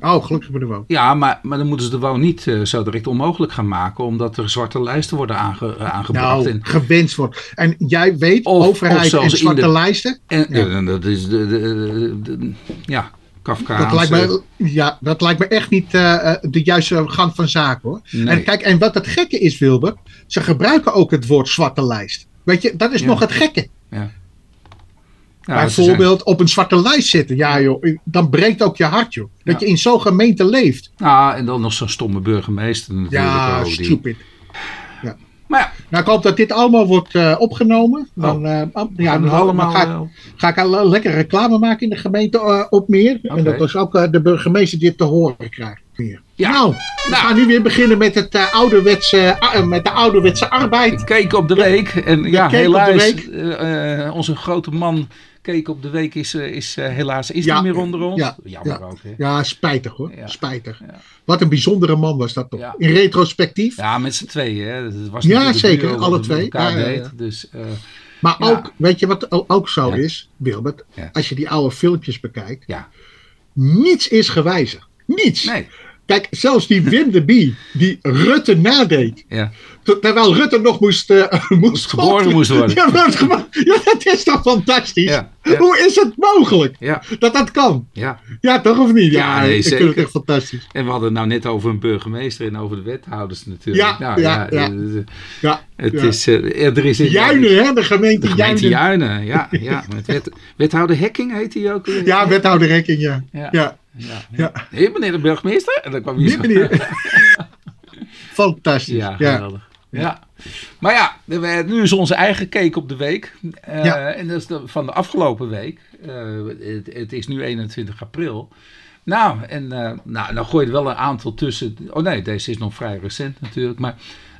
Speaker 2: Oh, gelukkig bij de WO.
Speaker 1: Ja, maar, maar dan moeten ze de WO niet uh, zo direct onmogelijk gaan maken, omdat er zwarte lijsten worden aange, uh, aangebracht.
Speaker 2: Nou, en, gewenst wordt. En jij weet, of, overheid of en zwarte de, lijsten.
Speaker 1: En, ja. en, dat is de, de, de ja, Kafkaanse.
Speaker 2: Dat lijkt me, ja, dat lijkt me echt niet uh, de juiste gang van zaken hoor. Nee. En kijk, en wat het gekke is, Wilbert, ze gebruiken ook het woord zwarte lijst. Weet je, dat is ja. nog het gekke. Ja. Ja, Bijvoorbeeld zijn... op een zwarte lijst zitten. Ja, joh, dan breekt ook je hart, joh. Dat ja. je in zo'n gemeente leeft.
Speaker 1: Ja, en dan nog zo'n stomme burgemeester natuurlijk.
Speaker 2: Ja, stupid.
Speaker 1: Die... Maar ja.
Speaker 2: Nou, ik hoop dat dit allemaal wordt uh, opgenomen. Dan, uh, ja, dan, allemaal, dan ga, ik, ga ik al lekker reclame maken in de gemeente uh, op meer. Okay. En dat is ook de burgemeester dit te horen krijgt. Ja. Nou, we nou. gaan nu weer beginnen met, het, ouderwetse, met de ouderwetse arbeid.
Speaker 1: Keek op de week. En ja, helaas, onze grote man Keek op de week is, is helaas is ja, niet meer onder ons.
Speaker 2: Ja, Jammer ja, ook. Hè? Ja, spijtig hoor. Spijtig. Wat een bijzondere man was dat toch. In retrospectief.
Speaker 1: Ja, met z'n tweeën. Hè. Dat was
Speaker 2: ja, zeker. Alle twee.
Speaker 1: Deed, dus,
Speaker 2: maar ook, weet je wat ook zo is, Wilbert? Als je die oude filmpjes bekijkt.
Speaker 1: Ja.
Speaker 2: Niets is gewijzigd. Niets.
Speaker 1: Nee.
Speaker 2: Kijk, zelfs die Wim de Bie, die Rutte nadeed.
Speaker 1: Ja.
Speaker 2: Terwijl Rutte nog moest, uh, moest
Speaker 1: geboren moest worden.
Speaker 2: Ja, dat is toch fantastisch? Ja, ja. Hoe is het mogelijk
Speaker 1: ja.
Speaker 2: dat dat kan?
Speaker 1: Ja,
Speaker 2: ja toch of niet? Ja, nee, ik zeker. vind het echt fantastisch.
Speaker 1: En we hadden het nou net over een burgemeester en over de wethouders natuurlijk.
Speaker 2: Ja, nou, ja, ja.
Speaker 1: ja. Het is, uh, er is
Speaker 2: Juinen, hè? De gemeente,
Speaker 1: de gemeente Juinen. ja. ja met wet, wethouder Hekking heet hij ook.
Speaker 2: Ja, wethouder Hekking, ja. ja.
Speaker 1: Ja, ja. Nee, meneer de burgemeester. En dan kwam
Speaker 2: hier meneer. Fantastisch.
Speaker 1: Ja, geweldig. Ja. Ja. Maar ja, nu is onze eigen cake op de week. Uh, ja. En dat is de, van de afgelopen week. Uh, het, het, is nu 21 april. Nou, en uh, nou, dan gooi je er wel een aantal tussen. Oh nee, deze is nog vrij recent natuurlijk. Maar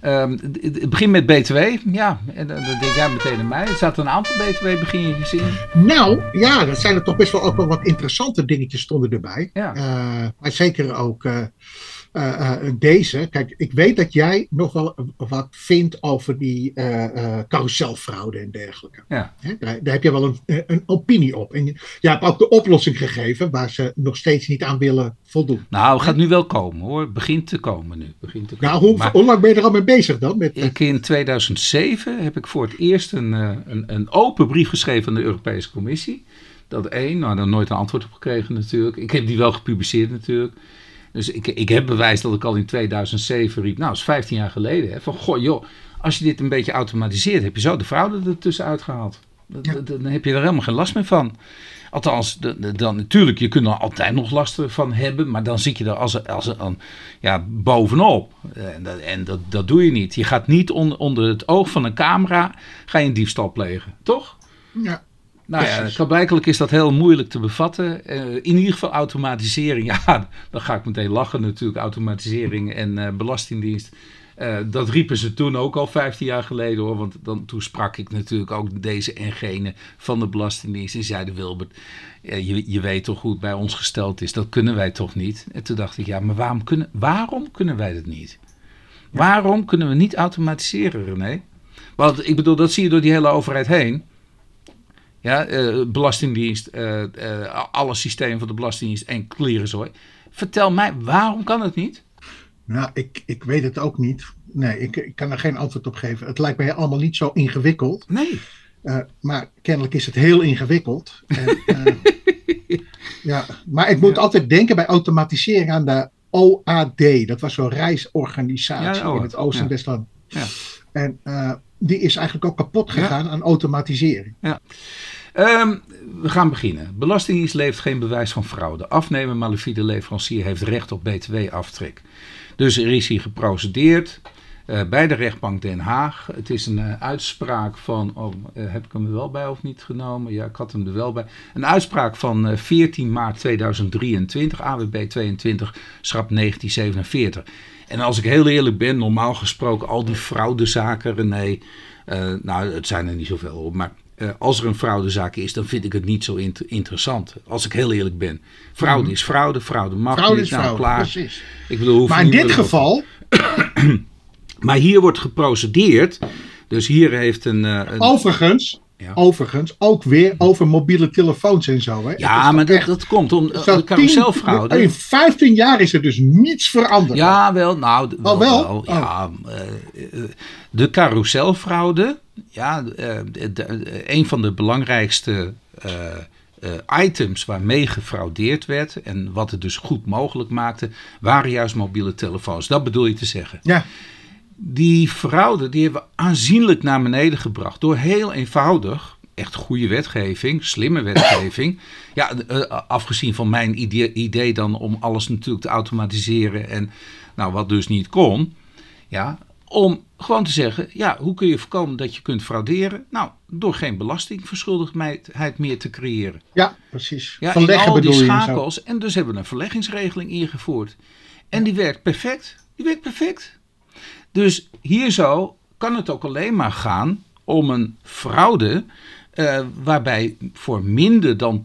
Speaker 1: um, het begint met BTW. Ja, en dan denk jij meteen aan mij. Er zaten een aantal BTW-beginnetjes in.
Speaker 2: Nou, ja, dat zijn er toch best wel ook wel wat interessante dingetjes stonden erbij.
Speaker 1: Ja.
Speaker 2: Maar zeker ook... Uh, uh, deze. Kijk, ik weet dat jij nog wel wat vindt over die uh, carouselfraude en dergelijke.
Speaker 1: Ja.
Speaker 2: Hè? Daar, daar, heb je wel een, een opinie op. En je, je hebt ook de oplossing gegeven waar ze nog steeds niet aan willen voldoen.
Speaker 1: Nou, het gaat nu wel komen hoor. Begint te komen nu. Begint te komen.
Speaker 2: Nou, hoe, maar, hoe lang ben je er al mee bezig dan? Met,
Speaker 1: ik in 2007 heb ik voor het eerst een, een, een open brief geschreven aan de Europese Commissie. Dat één, nou, daar nooit een antwoord op gekregen natuurlijk. Ik heb die wel gepubliceerd natuurlijk. Dus ik, ik heb bewijs dat ik al in 2007 riep, nou, dat is 15 jaar geleden. Hè, van, goh, joh, als je dit een beetje automatiseert, heb je zo de fraude er tussenuit gehaald. Ja. Dan heb je er helemaal geen last meer van. Althans, dan natuurlijk, je kunt er altijd nog last van hebben, maar dan zit je er als, als een, ja, bovenop. En, dat, en dat, dat doe je niet. Je gaat niet onder, onder het oog van een camera ga je een diefstal plegen, toch?
Speaker 2: Ja.
Speaker 1: Nou ja, blijkelijk is dat heel moeilijk te bevatten. Uh, in ieder geval automatisering. Ja, dan ga ik meteen lachen natuurlijk. Automatisering en uh, belastingdienst. Uh, dat riepen ze toen ook al 15 jaar geleden hoor. Want dan, toen sprak ik natuurlijk ook deze en gene van de Belastingdienst. En zeiden Wilbert, je, je weet toch goed bij ons gesteld is. Dat kunnen wij toch niet. En toen dacht ik, ja, maar waarom kunnen, waarom kunnen wij dat niet? Waarom kunnen we niet automatiseren René? Want ik bedoel, dat zie je door die hele overheid heen. Ja, uh, Belastingdienst, uh, uh, alle systemen van de Belastingdienst en klerenzooi. Vertel mij, waarom kan het niet?
Speaker 2: Nou, ik, ik weet het ook niet. Nee, ik, ik kan er geen antwoord op geven. Het lijkt mij allemaal niet zo ingewikkeld.
Speaker 1: Nee.
Speaker 2: maar kennelijk is het heel ingewikkeld. En, ja, maar ik moet ja. altijd denken bij automatisering aan de OAD. Dat was zo'n reisorganisatie ja, in het Oosten- en ja. Westland.
Speaker 1: Ja.
Speaker 2: En die is eigenlijk ook kapot gegaan ja. aan automatisering.
Speaker 1: Ja. Um, we gaan beginnen. Belastingdienst levert geen bewijs van fraude. Afnemer malafide leverancier heeft recht op btw-aftrek. Dus er is hier geprocedeerd uh, bij de rechtbank Den Haag. Het is een uh, uitspraak van, oh, uh, heb ik hem er wel bij of niet genomen? Ja, ik had hem er wel bij. Een uitspraak van 14 maart 2023, AWB 22, schrap 1947. En als ik heel eerlijk ben, normaal gesproken al die fraudezaken, René, uh, nou het zijn er niet zoveel op, maar uh, als er een fraudezaak is, dan vind ik het niet zo int interessant. Als ik heel eerlijk ben. Fraude mm. is fraude, fraude mag
Speaker 2: fraude
Speaker 1: niet.
Speaker 2: Is nou,
Speaker 1: klaar.
Speaker 2: Precies.
Speaker 1: Ik bedoel,
Speaker 2: maar in dit geval...
Speaker 1: maar hier wordt geprocedeerd. Dus hier heeft een... Uh, een...
Speaker 2: Overigens, Overigens ook weer over mobiele telefoons en zo. Hè?
Speaker 1: Ja, maar dat, dat komt om de carouselfraude.
Speaker 2: In 15 jaar is er dus niets veranderd.
Speaker 1: Ja, wel. Nou,
Speaker 2: wel, oh, wel? wel
Speaker 1: ja, oh. de carouselfraude, ja, een van de belangrijkste items waarmee gefraudeerd werd en wat het dus goed mogelijk maakte, waren juist mobiele telefoons. Dat bedoel je te zeggen.
Speaker 2: Ja
Speaker 1: die fraude die hebben we aanzienlijk naar beneden gebracht. Door heel eenvoudig, echt goede wetgeving, slimme wetgeving. Ja, eh, afgezien van mijn idee, idee dan om alles natuurlijk te automatiseren. En nou, wat dus niet kon. Ja, om gewoon te zeggen, ja, hoe kun je voorkomen dat je kunt frauderen? Nou, door geen belastingverschuldigdheid meer te creëren.
Speaker 2: Ja, precies.
Speaker 1: Ja, Verleggen al die schakels. En dus hebben we een verleggingsregeling ingevoerd. En die werkt perfect. Die werkt perfect. Dus hier zo kan het ook alleen maar gaan om een fraude. Uh, waarbij voor minder dan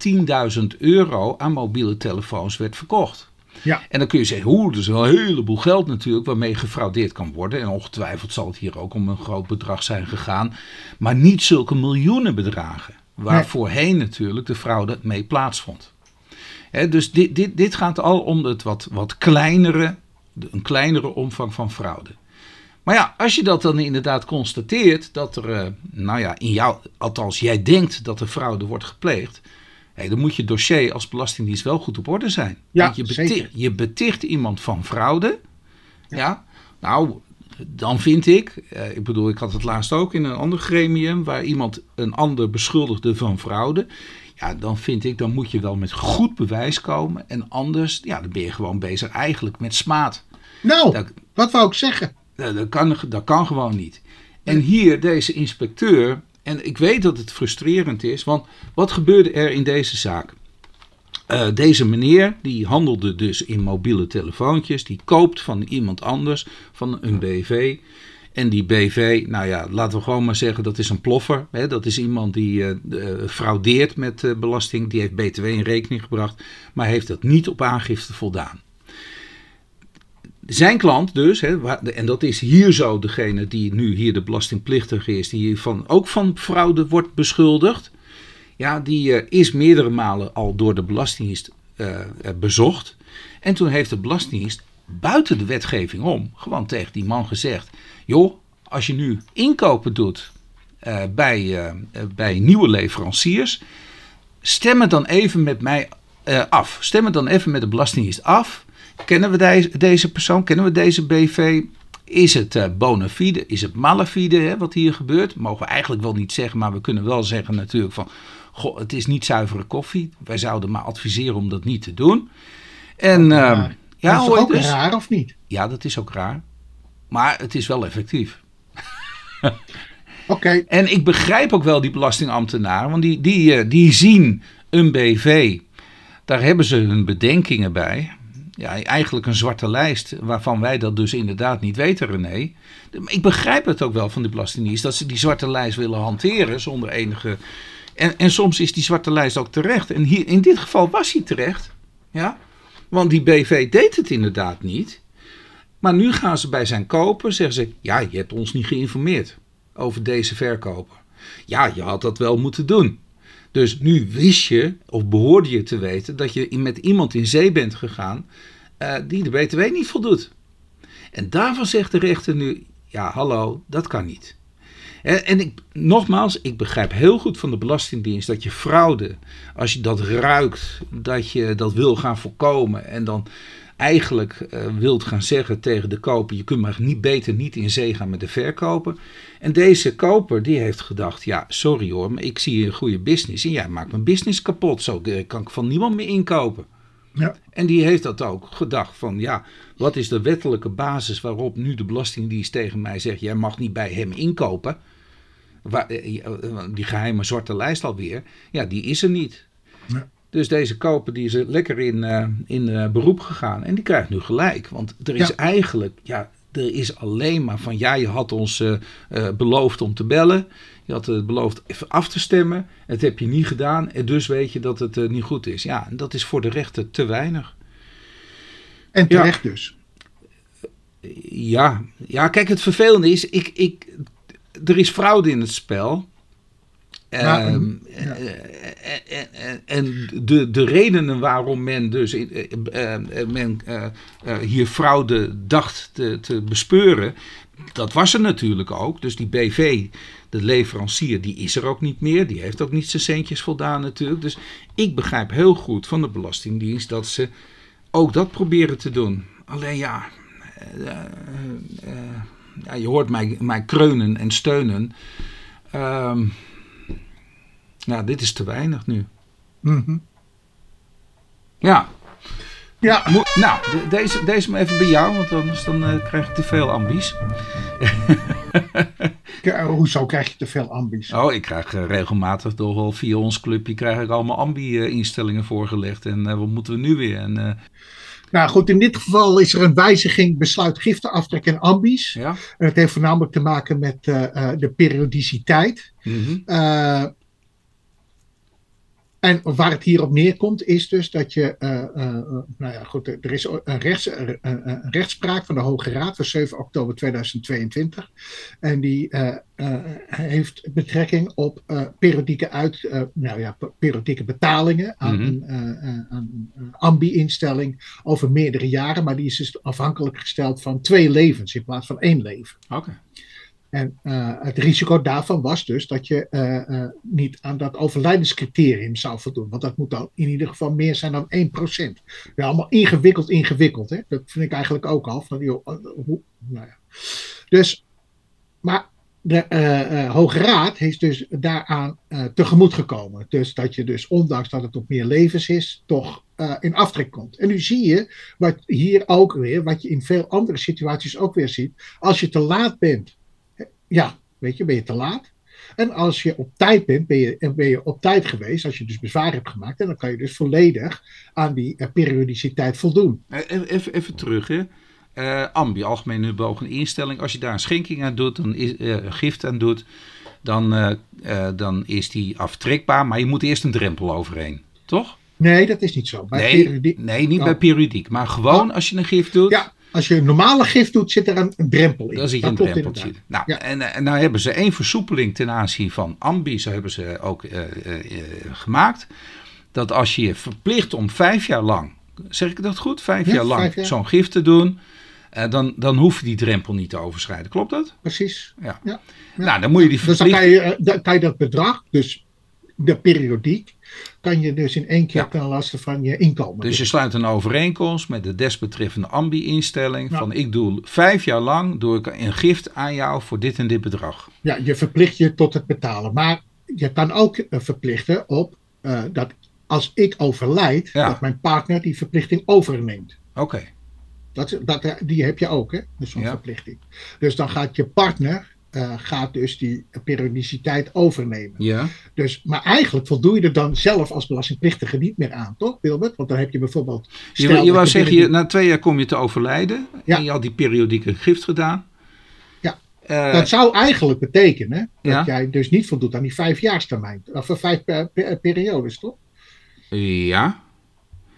Speaker 1: 10.000 euro aan mobiele telefoons werd verkocht.
Speaker 2: Ja.
Speaker 1: En dan kun je zeggen, hoe, dat is wel een heleboel geld natuurlijk waarmee gefraudeerd kan worden. En ongetwijfeld zal het hier ook om een groot bedrag zijn gegaan. Maar niet zulke miljoenen bedragen. Waar nee. voorheen natuurlijk de fraude mee plaatsvond. dus dit, dit, dit gaat al om het wat, wat kleinere, een kleinere omvang van fraude. Maar ja, als je dat dan inderdaad constateert, dat er, uh, nou ja, in jou, althans jij denkt dat er fraude wordt gepleegd, hey, dan moet je dossier als Belastingdienst wel goed op orde zijn.
Speaker 2: Ja,
Speaker 1: Want je, beticht, je beticht iemand van fraude. Ja. nou, dan vind ik, uh, ik bedoel, ik had het laatst ook in een ander gremium, waar iemand een ander beschuldigde van fraude. Ja, dan vind ik, dan moet je wel met goed bewijs komen. En anders, ja, dan ben je gewoon bezig eigenlijk met smaad.
Speaker 2: Nou, dat, wat wou ik zeggen?
Speaker 1: Dat kan, dat kan gewoon niet. En hier deze inspecteur, en ik weet dat het frustrerend is, want wat gebeurde er in deze zaak? Uh, deze meneer die handelde dus in mobiele telefoontjes, die koopt van iemand anders, van een BV. En die BV, nou ja, laten we gewoon maar zeggen, dat is een ploffer. Hè? Dat is iemand die uh, uh, fraudeert met belasting. Die heeft BTW in rekening gebracht, maar heeft dat niet op aangifte voldaan. Zijn klant dus, hè, en dat is hier zo degene die nu hier de belastingplichtige is, die van, ook van fraude wordt beschuldigd. Ja, die uh, is meerdere malen al door de Belastingdienst uh, bezocht. En toen heeft de Belastingdienst buiten de wetgeving om gewoon tegen die man gezegd: joh, als je nu inkopen doet bij, bij nieuwe leveranciers, stem het dan even met mij af. Stem het dan even met de Belastingdienst af Kennen we deze, persoon? Kennen we deze BV? Is het uh, bona fide? Is het malafide hè, wat hier gebeurt? Mogen we eigenlijk wel niet zeggen, maar we kunnen wel zeggen natuurlijk van... Goh, het is niet zuivere koffie. Wij zouden maar adviseren om dat niet te doen. En,
Speaker 2: uh, ja, dat is ook dus, raar of niet?
Speaker 1: Ja, dat is ook raar. Maar het is wel effectief.
Speaker 2: Oké.
Speaker 1: En ik begrijp ook wel die belastingambtenaren, want die, die, uh, die zien een BV, daar hebben ze hun bedenkingen bij ja, eigenlijk een zwarte lijst waarvan wij dat dus inderdaad niet weten, René. Ik begrijp het ook wel van de Belastingdienst dat ze die zwarte lijst willen hanteren zonder enige. En, en soms is die zwarte lijst ook terecht. En hier, in dit geval was hij terecht. Ja? Want die BV deed het inderdaad niet. Maar nu gaan ze bij zijn koper, zeggen ze: Ja, je hebt ons niet geïnformeerd over deze verkoper. Ja, je had dat wel moeten doen. Dus nu wist je, of behoorde je te weten, dat je met iemand in zee bent gegaan uh, die de BTW niet voldoet. En daarvan zegt de rechter nu, ja hallo, dat kan niet. En, en ik, nogmaals, ik begrijp heel goed van de Belastingdienst dat je fraude, als je dat ruikt, dat je dat wil gaan voorkomen en dan eigenlijk uh, wilt gaan zeggen tegen de koper: je kunt maar niet beter niet in zee gaan met de verkoper. En deze koper die heeft gedacht: ja, sorry hoor, maar ik zie een goede business en jij maakt mijn business kapot. Zo kan ik van niemand meer inkopen.
Speaker 2: Ja.
Speaker 1: En die heeft dat ook gedacht van ja, wat is de wettelijke basis waarop nu de Belastingdienst tegen mij zegt: jij mag niet bij hem inkopen. Waar, eh, eh, die geheime zwarte lijst alweer, ja, die is er niet. Ja. Dus deze koper die is lekker in, uh, in uh, beroep gegaan. En die krijgt nu gelijk. Want er is eigenlijk, ja, er is alleen maar van ja, je had ons uh, beloofd om te bellen. Je had het beloofd even af te stemmen. Het heb je niet gedaan. En dus weet je dat het niet goed is. Ja, en dat is voor de rechter te weinig.
Speaker 2: En terecht ja. dus.
Speaker 1: Ja, ja, kijk, het vervelende is, ik, ik, er is fraude in het spel. Ja, ehm, ja. En, en de, de redenen waarom men dus men, hier fraude dacht te, te bespeuren, dat was er natuurlijk ook. Dus die BV, de leverancier, die is er ook niet meer. Die heeft ook niet zijn centjes voldaan natuurlijk. Dus ik begrijp heel goed van de Belastingdienst dat ze ook dat proberen te doen. Alleen ja, uh, uh, ja je hoort mij, mij kreunen en steunen. Um, nou, dit is te weinig nu. Mm -hmm. Ja. Ja. nou, deze, deze maar even bij jou, want anders dan uh, krijg ik te veel ambies.
Speaker 2: Hoezo krijg je te veel ambies?
Speaker 1: Oh, ik krijg uh, regelmatig door wel via ons clubje krijg ik allemaal ambi-instellingen voorgelegd. En uh, wat moeten we nu weer? En,
Speaker 2: nou goed, in dit geval is er een wijziging besluit giften aftrekken en ambies. Ja. En het heeft voornamelijk te maken met de periodiciteit. Mm -hmm. En waar het hier op neerkomt, is dus dat je, uh, uh, nou ja, goed, er is een, rechts, een, rechtspraak van de Hoge Raad van 7 oktober 2022. En die uh, heeft betrekking op periodieke, uit, nou ja, periodieke betalingen aan mm -hmm. een, een ambi-instelling over meerdere jaren. Maar die is dus afhankelijk gesteld van twee levens in plaats van één leven.
Speaker 1: Oké.
Speaker 2: En uh, het risico daarvan was dus dat je uh, uh, niet aan dat overlijdenscriterium zou voldoen. Want dat moet dan in ieder geval meer zijn dan 1%. Ja, allemaal ingewikkeld, ingewikkeld. Hè? Dat vind ik eigenlijk ook al. Van, joh, hoe, nou ja. Dus, maar de Hoge Raad heeft dus daaraan tegemoet gekomen. Dus dat je dus, ondanks dat het op meer levens is, toch in aftrek komt. En nu zie je, wat hier ook weer, wat je in veel andere situaties ook weer ziet. Als je te laat bent ja, weet je, ben je te laat. En als je op tijd bent, ben je, ben je op tijd geweest, als je dus bezwaar hebt gemaakt. En dan kan je dus volledig aan die uh, periodiciteit voldoen.
Speaker 1: Eh, even, even terug, hè. Uh, Ambi, algemene bewogen instelling. Als je daar een schenking aan doet, dan is, uh, gift aan doet, dan, dan is die aftrekbaar. Maar je moet eerst een drempel overheen, toch?
Speaker 2: Nee, dat is niet zo.
Speaker 1: Bij nee, nee, niet oh. bij periodiek. Maar gewoon oh. als je een gift doet.
Speaker 2: Ja, als je een normale gift doet, zit er een, een drempel in.
Speaker 1: Dan zit je een drempeltje. Nou, ja. en, en nou hebben ze één versoepeling ten aanzien van Ambi. Zo hebben ze ook uh, uh, gemaakt. Dat als je je verplicht om vijf jaar lang, zeg ik dat goed? Vijf ja, jaar lang zo'n gift te doen. Uh, dan, dan hoef je die drempel niet te overschrijden. Klopt dat?
Speaker 2: Precies.
Speaker 1: Ja. ja. Nou, dan moet je die verplicht...
Speaker 2: Dus dan kan je, dan kan je dat bedrag, dus de periodiek, kan je dus in één keer ja. ten laste van je inkomen.
Speaker 1: Dus je sluit een overeenkomst met de desbetreffende ambi-instelling van ik doe vijf jaar lang doe ik een gift aan jou voor dit en dit bedrag.
Speaker 2: Ja, je verplicht je tot het betalen. Maar je kan ook uh, verplichten op uh, dat als ik overlijd, ja. dat mijn partner die verplichting overneemt.
Speaker 1: Oké.
Speaker 2: Dat, dat, die heb je ook, hè? Dus zo'n ja. verplichting. Dus dan gaat je partner uh, gaat dus die periodiciteit overnemen.
Speaker 1: Ja.
Speaker 2: Dus, maar eigenlijk voldoe je er dan zelf als belastingplichtige niet meer aan, toch Wilbert? Want dan heb je bijvoorbeeld...
Speaker 1: Je, je wou zeggen, je, na twee jaar kom je te overlijden ja. en je had die periodieke gift gedaan.
Speaker 2: Ja, uh, dat zou eigenlijk betekenen dat ja? jij dus niet voldoet aan die vijfjaarstermijn. Of vijf periodes, toch?
Speaker 1: Ja.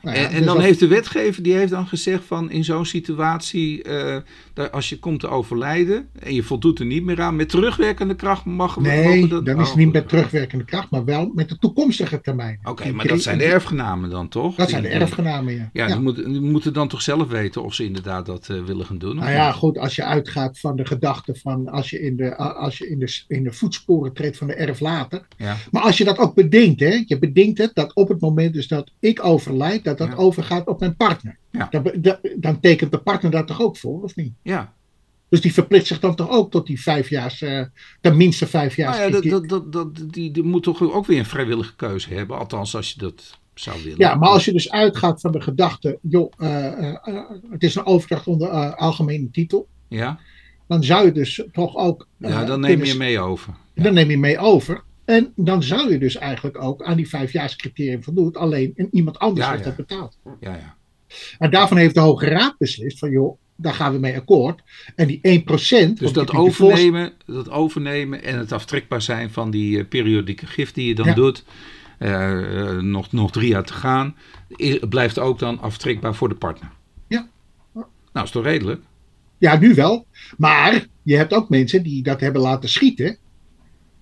Speaker 1: Nou ja, en, en dus dan heeft de wetgever die heeft dan gezegd van in zo'n situatie, uh, als je komt te overlijden en je voldoet er niet meer aan, met terugwerkende kracht mag
Speaker 2: Nee, dat, dan is het niet met terugwerkende kracht, maar wel met de toekomstige termijn.
Speaker 1: Oké, okay, maar dat zijn de erfgenamen dan toch?
Speaker 2: Dat zijn de erfgenamen, ja.
Speaker 1: Ja, ja. Die, moeten, die, moeten, dan toch zelf weten of ze inderdaad dat uh, willen gaan doen?
Speaker 2: Nou ja, goed, als je uitgaat van de gedachte van als je in de, als je in de, in de voetsporen treedt van de erflater.
Speaker 1: Ja.
Speaker 2: Maar als je dat ook bedenkt, hè, je bedenkt het dat op het moment dus dat ik overlijd, dat dat overgaat op mijn partner.
Speaker 1: Ja.
Speaker 2: Dan, dan, dan, tekent de partner daar toch ook voor, of niet?
Speaker 1: Ja.
Speaker 2: Dus die verplicht zich dan toch ook tot die vijf jaar, uh, tenminste vijf jaar.
Speaker 1: Nou ja, dat, dat, dat, die, die moet toch ook weer een vrijwillige keuze hebben, althans als je dat zou willen.
Speaker 2: Ja, maar als je dus uitgaat van de gedachte, joh, uh, uh, het is een overdracht onder algemene titel.
Speaker 1: Ja.
Speaker 2: Dan zou je dus toch ook.
Speaker 1: ja, dan neem je mee over.
Speaker 2: Ja. Dan neem je mee over. En dan zou je dus eigenlijk ook aan die vijfjaarscriterium voldoen. Alleen en iemand anders
Speaker 1: ja,
Speaker 2: heeft dat betaald.
Speaker 1: Ja, ja.
Speaker 2: En daarvan heeft de Hoge Raad beslist van joh, daar gaan we mee akkoord. En die 1%.
Speaker 1: Dus dat overnemen, dat overnemen en het aftrekbaar zijn van die uh, periodieke gift die je dan ja. doet. Uh, uh, nog, nog drie jaar te gaan. Is, blijft ook dan aftrekbaar voor de partner.
Speaker 2: Ja.
Speaker 1: Nou, is toch redelijk?
Speaker 2: Ja, nu wel. Maar je hebt ook mensen die dat hebben laten schieten.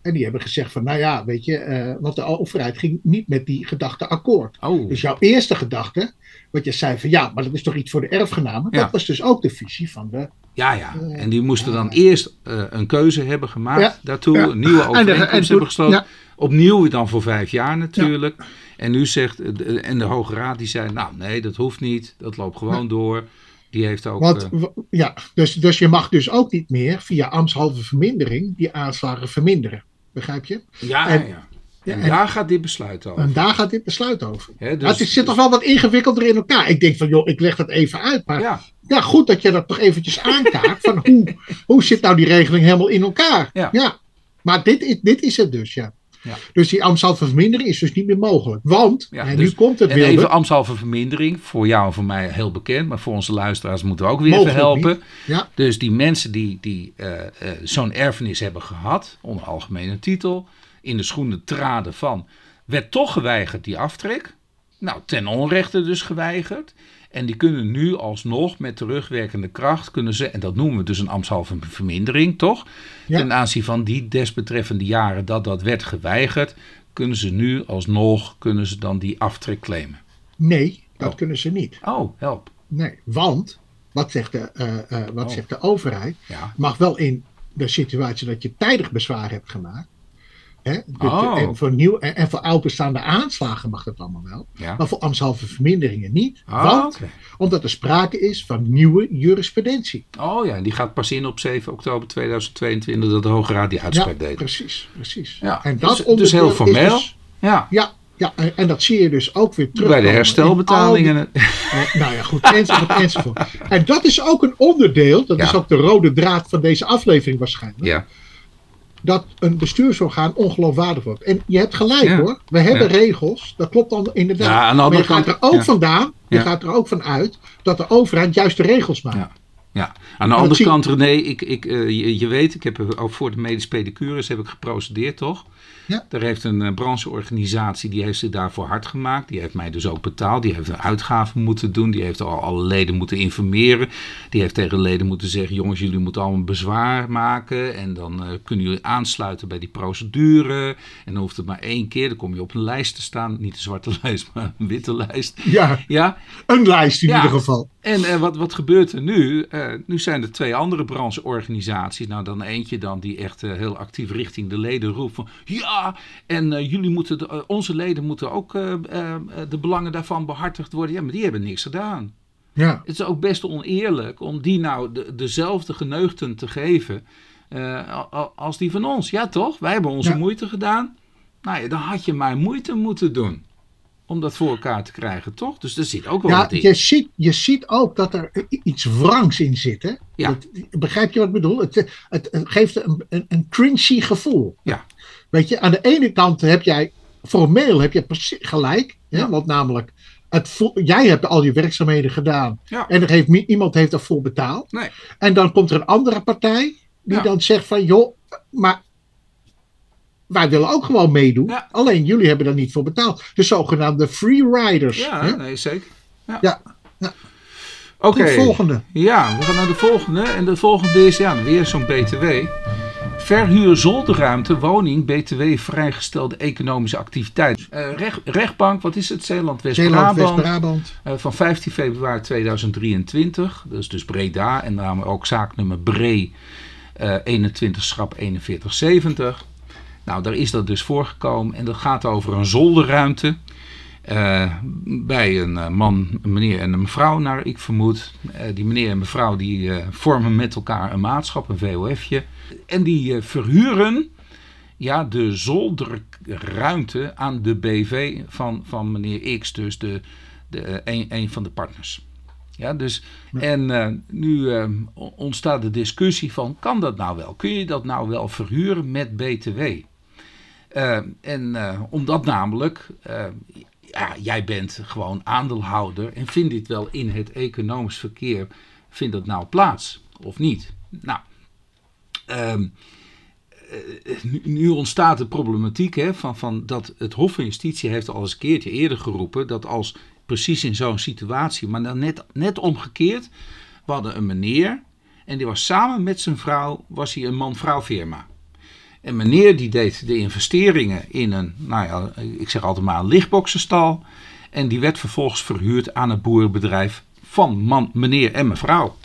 Speaker 2: En die hebben gezegd van, nou ja, weet je, uh, want de overheid ging niet met die gedachte akkoord.
Speaker 1: Oh.
Speaker 2: Dus jouw eerste gedachte, wat je zei van, ja, maar dat is toch iets voor de erfgenamen.
Speaker 1: Ja.
Speaker 2: Dat was dus ook de visie van de...
Speaker 1: Ja, ja.
Speaker 2: Eh,
Speaker 1: En die moesten dan
Speaker 2: ja.
Speaker 1: eerst eh, een keuze hebben gemaakt
Speaker 2: Ja.
Speaker 1: daartoe. Een nieuwe overeenkomst
Speaker 2: en
Speaker 1: hebben gesloten. Opnieuw dan voor vijf jaar natuurlijk. En nu zegt, eh, de- en de Hoge Raad die zei, nou nee, dat hoeft niet. Dat loopt gewoon door. Die heeft ook...
Speaker 2: Want,
Speaker 1: eh,
Speaker 2: ja, dus, dus je mag dus ook niet meer via ambtshalve vermindering die aanslagen verminderen. Begrijp je?
Speaker 1: ja,
Speaker 2: en-
Speaker 1: ja. En
Speaker 2: en-
Speaker 1: daar gaat dit besluit over.
Speaker 2: En daar gaat dit besluit over. Maar
Speaker 1: dus,
Speaker 2: het zit toch wel wat ingewikkelder in elkaar. Ik denk van, joh, ik leg dat even uit. Maar
Speaker 1: Ja,
Speaker 2: ja, goed dat je dat toch eventjes aankaart. van hoe, hoe zit nou die regeling helemaal in elkaar?
Speaker 1: Ja.
Speaker 2: Maar dit is, dit is het dus, ja.
Speaker 1: Ja.
Speaker 2: Dus die ambtshalve vermindering is dus niet meer mogelijk. Want,
Speaker 1: Ja,
Speaker 2: en
Speaker 1: dus-
Speaker 2: nu komt het
Speaker 1: en
Speaker 2: wilde,
Speaker 1: even ambtshalve vermindering. Voor jou en voor mij heel bekend. Maar voor onze luisteraars moeten we ook weer even
Speaker 2: Mogelijk
Speaker 1: helpen.
Speaker 2: Ja.
Speaker 1: Dus die mensen die, die eh, eh, zo'n erfenis hebben gehad, onder algemene titel, in de schoenen traden van, werd toch geweigerd die aftrek. Nou, ten onrechte dus geweigerd. En die kunnen nu alsnog met terugwerkende kracht, kunnen ze, en dat noemen we dus een ambtshalve vermindering, toch?
Speaker 2: Ja.
Speaker 1: Ten aanzien van die desbetreffende jaren dat dat werd geweigerd, kunnen ze nu alsnog, kunnen ze dan die aftrek claimen.
Speaker 2: nee, dat
Speaker 1: Oh.
Speaker 2: kunnen ze niet.
Speaker 1: Oh, help.
Speaker 2: Nee, want, wat zegt de, eh, eh, wat
Speaker 1: Oh.
Speaker 2: zegt de overheid?
Speaker 1: Ja.
Speaker 2: Mag wel in de situatie dat je tijdig bezwaar hebt gemaakt. Hè, de-
Speaker 1: Oh.
Speaker 2: en, voor nieuw, en, en voor oudbestaande aanslagen mag dat allemaal wel.
Speaker 1: Ja.
Speaker 2: Maar voor ambtshalve verminderingen niet.
Speaker 1: Ah,
Speaker 2: want, omdat er sprake is van nieuwe jurisprudentie.
Speaker 1: Oh ja, en die gaat pas in op 7 oktober 2022 dat de Hoge Raad die
Speaker 2: Ja,
Speaker 1: uitspraak deed.
Speaker 2: precies, precies.
Speaker 1: Ja,
Speaker 2: en
Speaker 1: dus-
Speaker 2: dat
Speaker 1: dus heel
Speaker 2: onderdeel is
Speaker 1: formeel.
Speaker 2: dus-
Speaker 1: Ja,
Speaker 2: ja, ja en, dat zie je dus ook weer terug.
Speaker 1: bij de herstelbetalingen.
Speaker 2: Nou ja, goed, enzovoort, enzovoort. En dat is ook een onderdeel, dat
Speaker 1: Ja.
Speaker 2: is ook de rode draad van deze aflevering waarschijnlijk.
Speaker 1: Ja,
Speaker 2: dat een bestuursorgaan ongeloofwaardig wordt. En je hebt gelijk
Speaker 1: Ja.
Speaker 2: hoor. We hebben
Speaker 1: Ja.
Speaker 2: regels. Dat klopt dan inderdaad.
Speaker 1: Ja, aan de
Speaker 2: maar
Speaker 1: andere
Speaker 2: je gaat
Speaker 1: kant-
Speaker 2: er ook vandaan. Je gaat er ook van uit dat de overheid juist de regels maakt.
Speaker 1: Ja. ja. Aan de andere kant, René, ik, ik, eh, je, je weet, ik heb er ook voor de medisch pedicures heb ik geprocedeerd, toch?
Speaker 2: Ja.
Speaker 1: Daar heeft een eh, brancheorganisatie, die heeft zich daarvoor hard gemaakt. Die heeft mij dus ook betaald. Die heeft een uitgave moeten doen. Die heeft al alle leden moeten informeren. Die heeft tegen de leden moeten zeggen, jongens, jullie moeten allemaal bezwaar maken. En dan eh, kunnen jullie aansluiten bij die procedure. En dan hoeft het maar één keer. Dan kom je op een lijst te staan. Niet een zwarte lijst, maar een witte lijst.
Speaker 2: Ja,
Speaker 1: Ja,
Speaker 2: een lijst in
Speaker 1: Ja.
Speaker 2: ieder geval.
Speaker 1: En eh, wat, wat gebeurt er nu? Eh, nu zijn er twee andere brancheorganisaties. Nou, dan eentje dan die echt eh, heel actief richting de leden roept van... Ja, en jullie moeten, de- onze leden moeten ook de belangen daarvan behartigd worden. Ja, maar die hebben niks gedaan.
Speaker 2: Ja.
Speaker 1: Het is ook best oneerlijk om die nou de, dezelfde geneugten te geven als die van ons. Ja, toch? Wij hebben onze
Speaker 2: Ja.
Speaker 1: moeite gedaan. Nou ja, dan had je maar moeite moeten doen. Om dat voor elkaar te krijgen, toch? Dus er zit ook wel
Speaker 2: Ja,
Speaker 1: wat in.
Speaker 2: je ziet, je ziet ook dat er iets wrangs in zit. Hè?
Speaker 1: Ja.
Speaker 2: Dat- begrijp je wat ik bedoel? Het, het, het geeft een, een, een cringy gevoel.
Speaker 1: Ja.
Speaker 2: Weet je, aan de ene kant heb jij, formeel heb je gelijk. Hè?
Speaker 1: Ja.
Speaker 2: Want namelijk, het jij hebt al je werkzaamheden gedaan.
Speaker 1: Ja.
Speaker 2: En er heeft, iemand heeft ervoor betaald.
Speaker 1: Nee.
Speaker 2: En dan komt er een andere partij die dan zegt van, joh, maar wij willen ook gewoon meedoen.
Speaker 1: Ja.
Speaker 2: Alleen jullie hebben er niet voor betaald. De zogenaamde freeriders.
Speaker 1: Ja,
Speaker 2: hè?
Speaker 1: nee, zeker. Ja.
Speaker 2: Ja, ja.
Speaker 1: Oké.
Speaker 2: Goed, volgende.
Speaker 1: Ja, we gaan naar de volgende. En de volgende is ja, weer zo'n BTW. Verhuur zolderruimte, woning, BTW, vrijgestelde economische activiteit. Eh, recht, rechtbank, wat is het?
Speaker 2: Zeeland. West-Brabant.
Speaker 1: Eh, van 15 februari 2023. Dat is dus Breda. En daarom ook zaaknummer Bree eh 21 schrap 4170. Nou, daar is dat dus voorgekomen. En dat gaat over een zolderruimte. eh, bij een eh, man, een meneer en een mevrouw, naar ik vermoed. Eh, die meneer en mevrouw die vormen met elkaar een maatschap, een VOFje. En die verhuren ja, de zolderruimte aan de BV van, van meneer X, dus de, de, een, een van de partners. Ja, dus, En nu ontstaat de discussie van, kan dat nou wel? Kun je dat nou wel verhuren met BTW? Eh, en eh, omdat namelijk, eh, ja, jij bent gewoon aandeelhouder en vindt dit wel in het economisch verkeer, vindt dat nou plaats of niet? Nou, ehm, eh, nu, nu ontstaat de problematiek hè, van, van dat het Hof van Justitie heeft al eens een keertje eerder geroepen dat als precies in zo'n situatie, maar dan net, net omgekeerd, we hadden een meneer en die was samen met zijn vrouw, was hij een man-vrouw firma. En meneer die deed de investeringen in een, nou ja, ik zeg altijd maar een lichtboxenstal. En die werd vervolgens verhuurd aan het boerenbedrijf van man, meneer en mevrouw.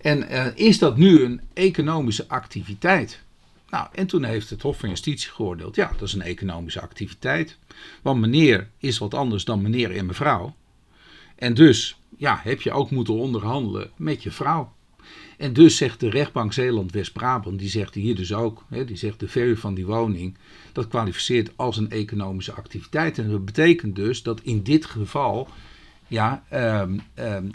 Speaker 1: En uh, is dat nu een economische activiteit? Nou, en toen heeft het Hof van Justitie geoordeeld, ja, dat is een economische activiteit. Want meneer is wat anders dan meneer en mevrouw. En dus, ja, heb je ook moeten onderhandelen met je vrouw. En dus zegt de rechtbank Zeeland-West-Brabant, die zegt hier dus ook, hè, die zegt de verhuur van die woning, dat kwalificeert als een economische activiteit. En dat betekent dus dat in dit geval ja, um, um,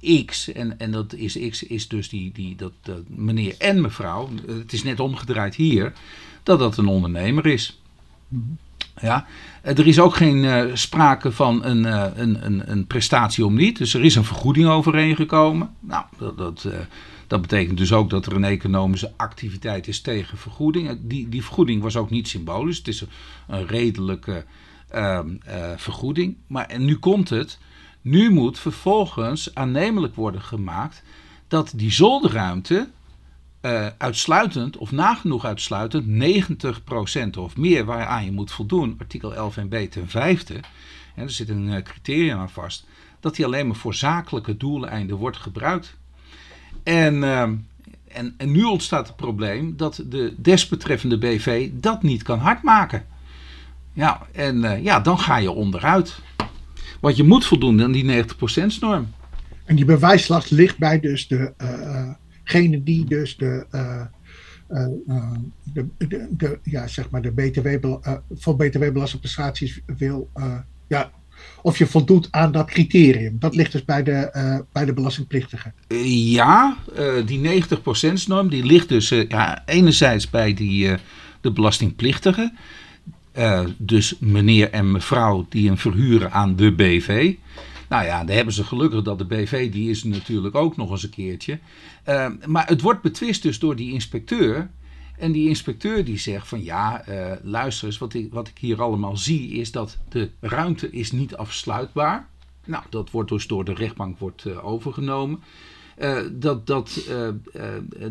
Speaker 1: uh, X, en, en dat is X is dus die, die, dat, meneer en mevrouw, het is net omgedraaid hier, dat dat een ondernemer is. Ja, er is ook geen uh, sprake van een, uh, een, een, een, prestatie om niet. Dus er is een vergoeding overeengekomen. Nou, dat, dat, dat, betekent dus ook dat er een economische activiteit is tegen vergoeding. Die, die vergoeding was ook niet symbolisch. Het is een, redelijke Ehm, eh, vergoeding. Maar en nu komt het. Nu moet vervolgens aannemelijk worden gemaakt dat die zolderruimte uh, uitsluitend of nagenoeg uitsluitend 90% of meer waaraan je moet voldoen, artikel 11 en b ten vijfde, en er zit een uh, criterium aan vast, dat die alleen maar voor zakelijke doeleinden wordt gebruikt. En, uh, en, en nu ontstaat het probleem dat de desbetreffende BV dat niet kan hardmaken. Ja, en uh, ja, dan ga je onderuit. Want je moet voldoen aan die 90% norm.
Speaker 2: En die bewijslast ligt bij dus degene uh, die dus de, uh, de, de, ja, zeg maar de BTW, voor btw-belastingprestaties wil, ja, of je voldoet aan dat criterium. Dat ligt dus bij de, bij de belastingplichtige.
Speaker 1: ja, die 90% norm die ligt dus ja, enerzijds bij die, de belastingplichtige. Uh, dus meneer en mevrouw die hem verhuren aan de BV. Nou ja, daar hebben ze gelukkig dat de BV, die is natuurlijk ook nog eens een keertje. Uh, maar het wordt betwist dus door die inspecteur. En die inspecteur die zegt van ja, uh, luister eens, wat ik, wat ik hier allemaal zie is dat de ruimte is niet afsluitbaar. Nou, dat wordt dus door de rechtbank wordt, uh, overgenomen. Uh, dat dat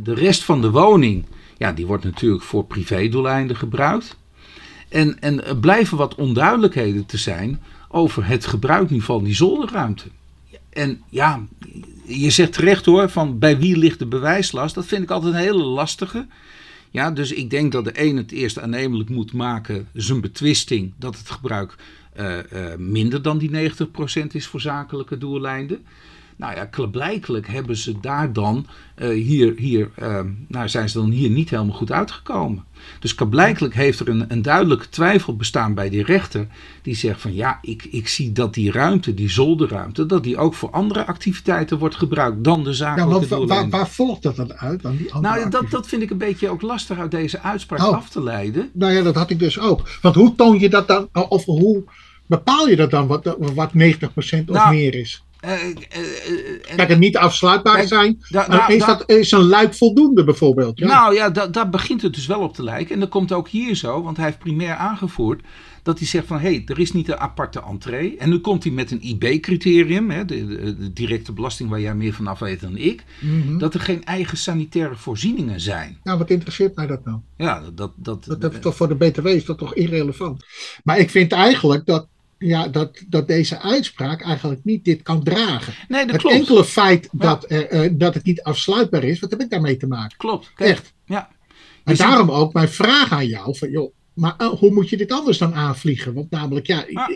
Speaker 1: de rest van de woning, ja, die wordt natuurlijk voor privédoeleinden gebruikt. En, en er blijven wat onduidelijkheden te zijn over het gebruik nu van die zolderruimte. En ja, je zegt terecht hoor, van bij wie ligt de bewijslast? Dat vind ik altijd een hele lastige. Ja, dus ik denk dat de een het eerst aannemelijk moet maken, zijn betwisting, dat het gebruik uh, uh, minder dan die 90% is voor zakelijke doeleinden. Nou ja, klaarblijkelijk hebben ze daar dan uh, hier, hier uh, nou zijn ze dan hier niet helemaal goed uitgekomen. Dus klaarblijkelijk heeft er een, een duidelijke twijfel bestaan bij die rechter. Die zegt van ja, ik, ik zie dat die ruimte, die zolderruimte, dat die ook voor andere activiteiten wordt gebruikt dan de zakelijke
Speaker 2: ja, waar, waar, volgt dat dan uit? Dan die
Speaker 1: nou, dat, dat vind ik een beetje ook lastig uit deze uitspraak oh. af te leiden.
Speaker 2: Nou ja, dat had ik dus ook. Want hoe toon je dat dan, of hoe bepaal je dat dan, wat, wat 90% of nou, meer is? Uh, uh, uh, Kijk, het niet afsluitbaar kijk, zijn. Da, da, is, da, dat, is een luik voldoende bijvoorbeeld?
Speaker 1: Ja. Nou ja, daar begint het dus wel op te lijken. En dat komt ook hier zo, want hij heeft primair aangevoerd dat hij zegt van hé, hey, er is niet een aparte entree. En nu komt hij met een IB-criterium, de, de, de, directe belasting waar jij meer vanaf weet dan ik, mm -hmm. dat er geen eigen sanitaire voorzieningen zijn.
Speaker 2: Nou, wat interesseert mij dat nou?
Speaker 1: Ja, dat. dat,
Speaker 2: dat, dat toch voor de BTW is dat toch irrelevant. Maar ik vind eigenlijk dat ja, dat, dat deze uitspraak eigenlijk niet dit kan dragen.
Speaker 1: Nee, dat
Speaker 2: het
Speaker 1: klopt.
Speaker 2: enkele feit dat, ja. uh, dat het niet afsluitbaar is, wat heb ik daarmee te maken?
Speaker 1: Klopt. Kijk,
Speaker 2: Echt.
Speaker 1: Ja.
Speaker 2: En daarom ook mijn vraag aan jou: van, joh, maar uh, hoe moet je dit anders dan aanvliegen? Want namelijk, ja.
Speaker 1: Ah.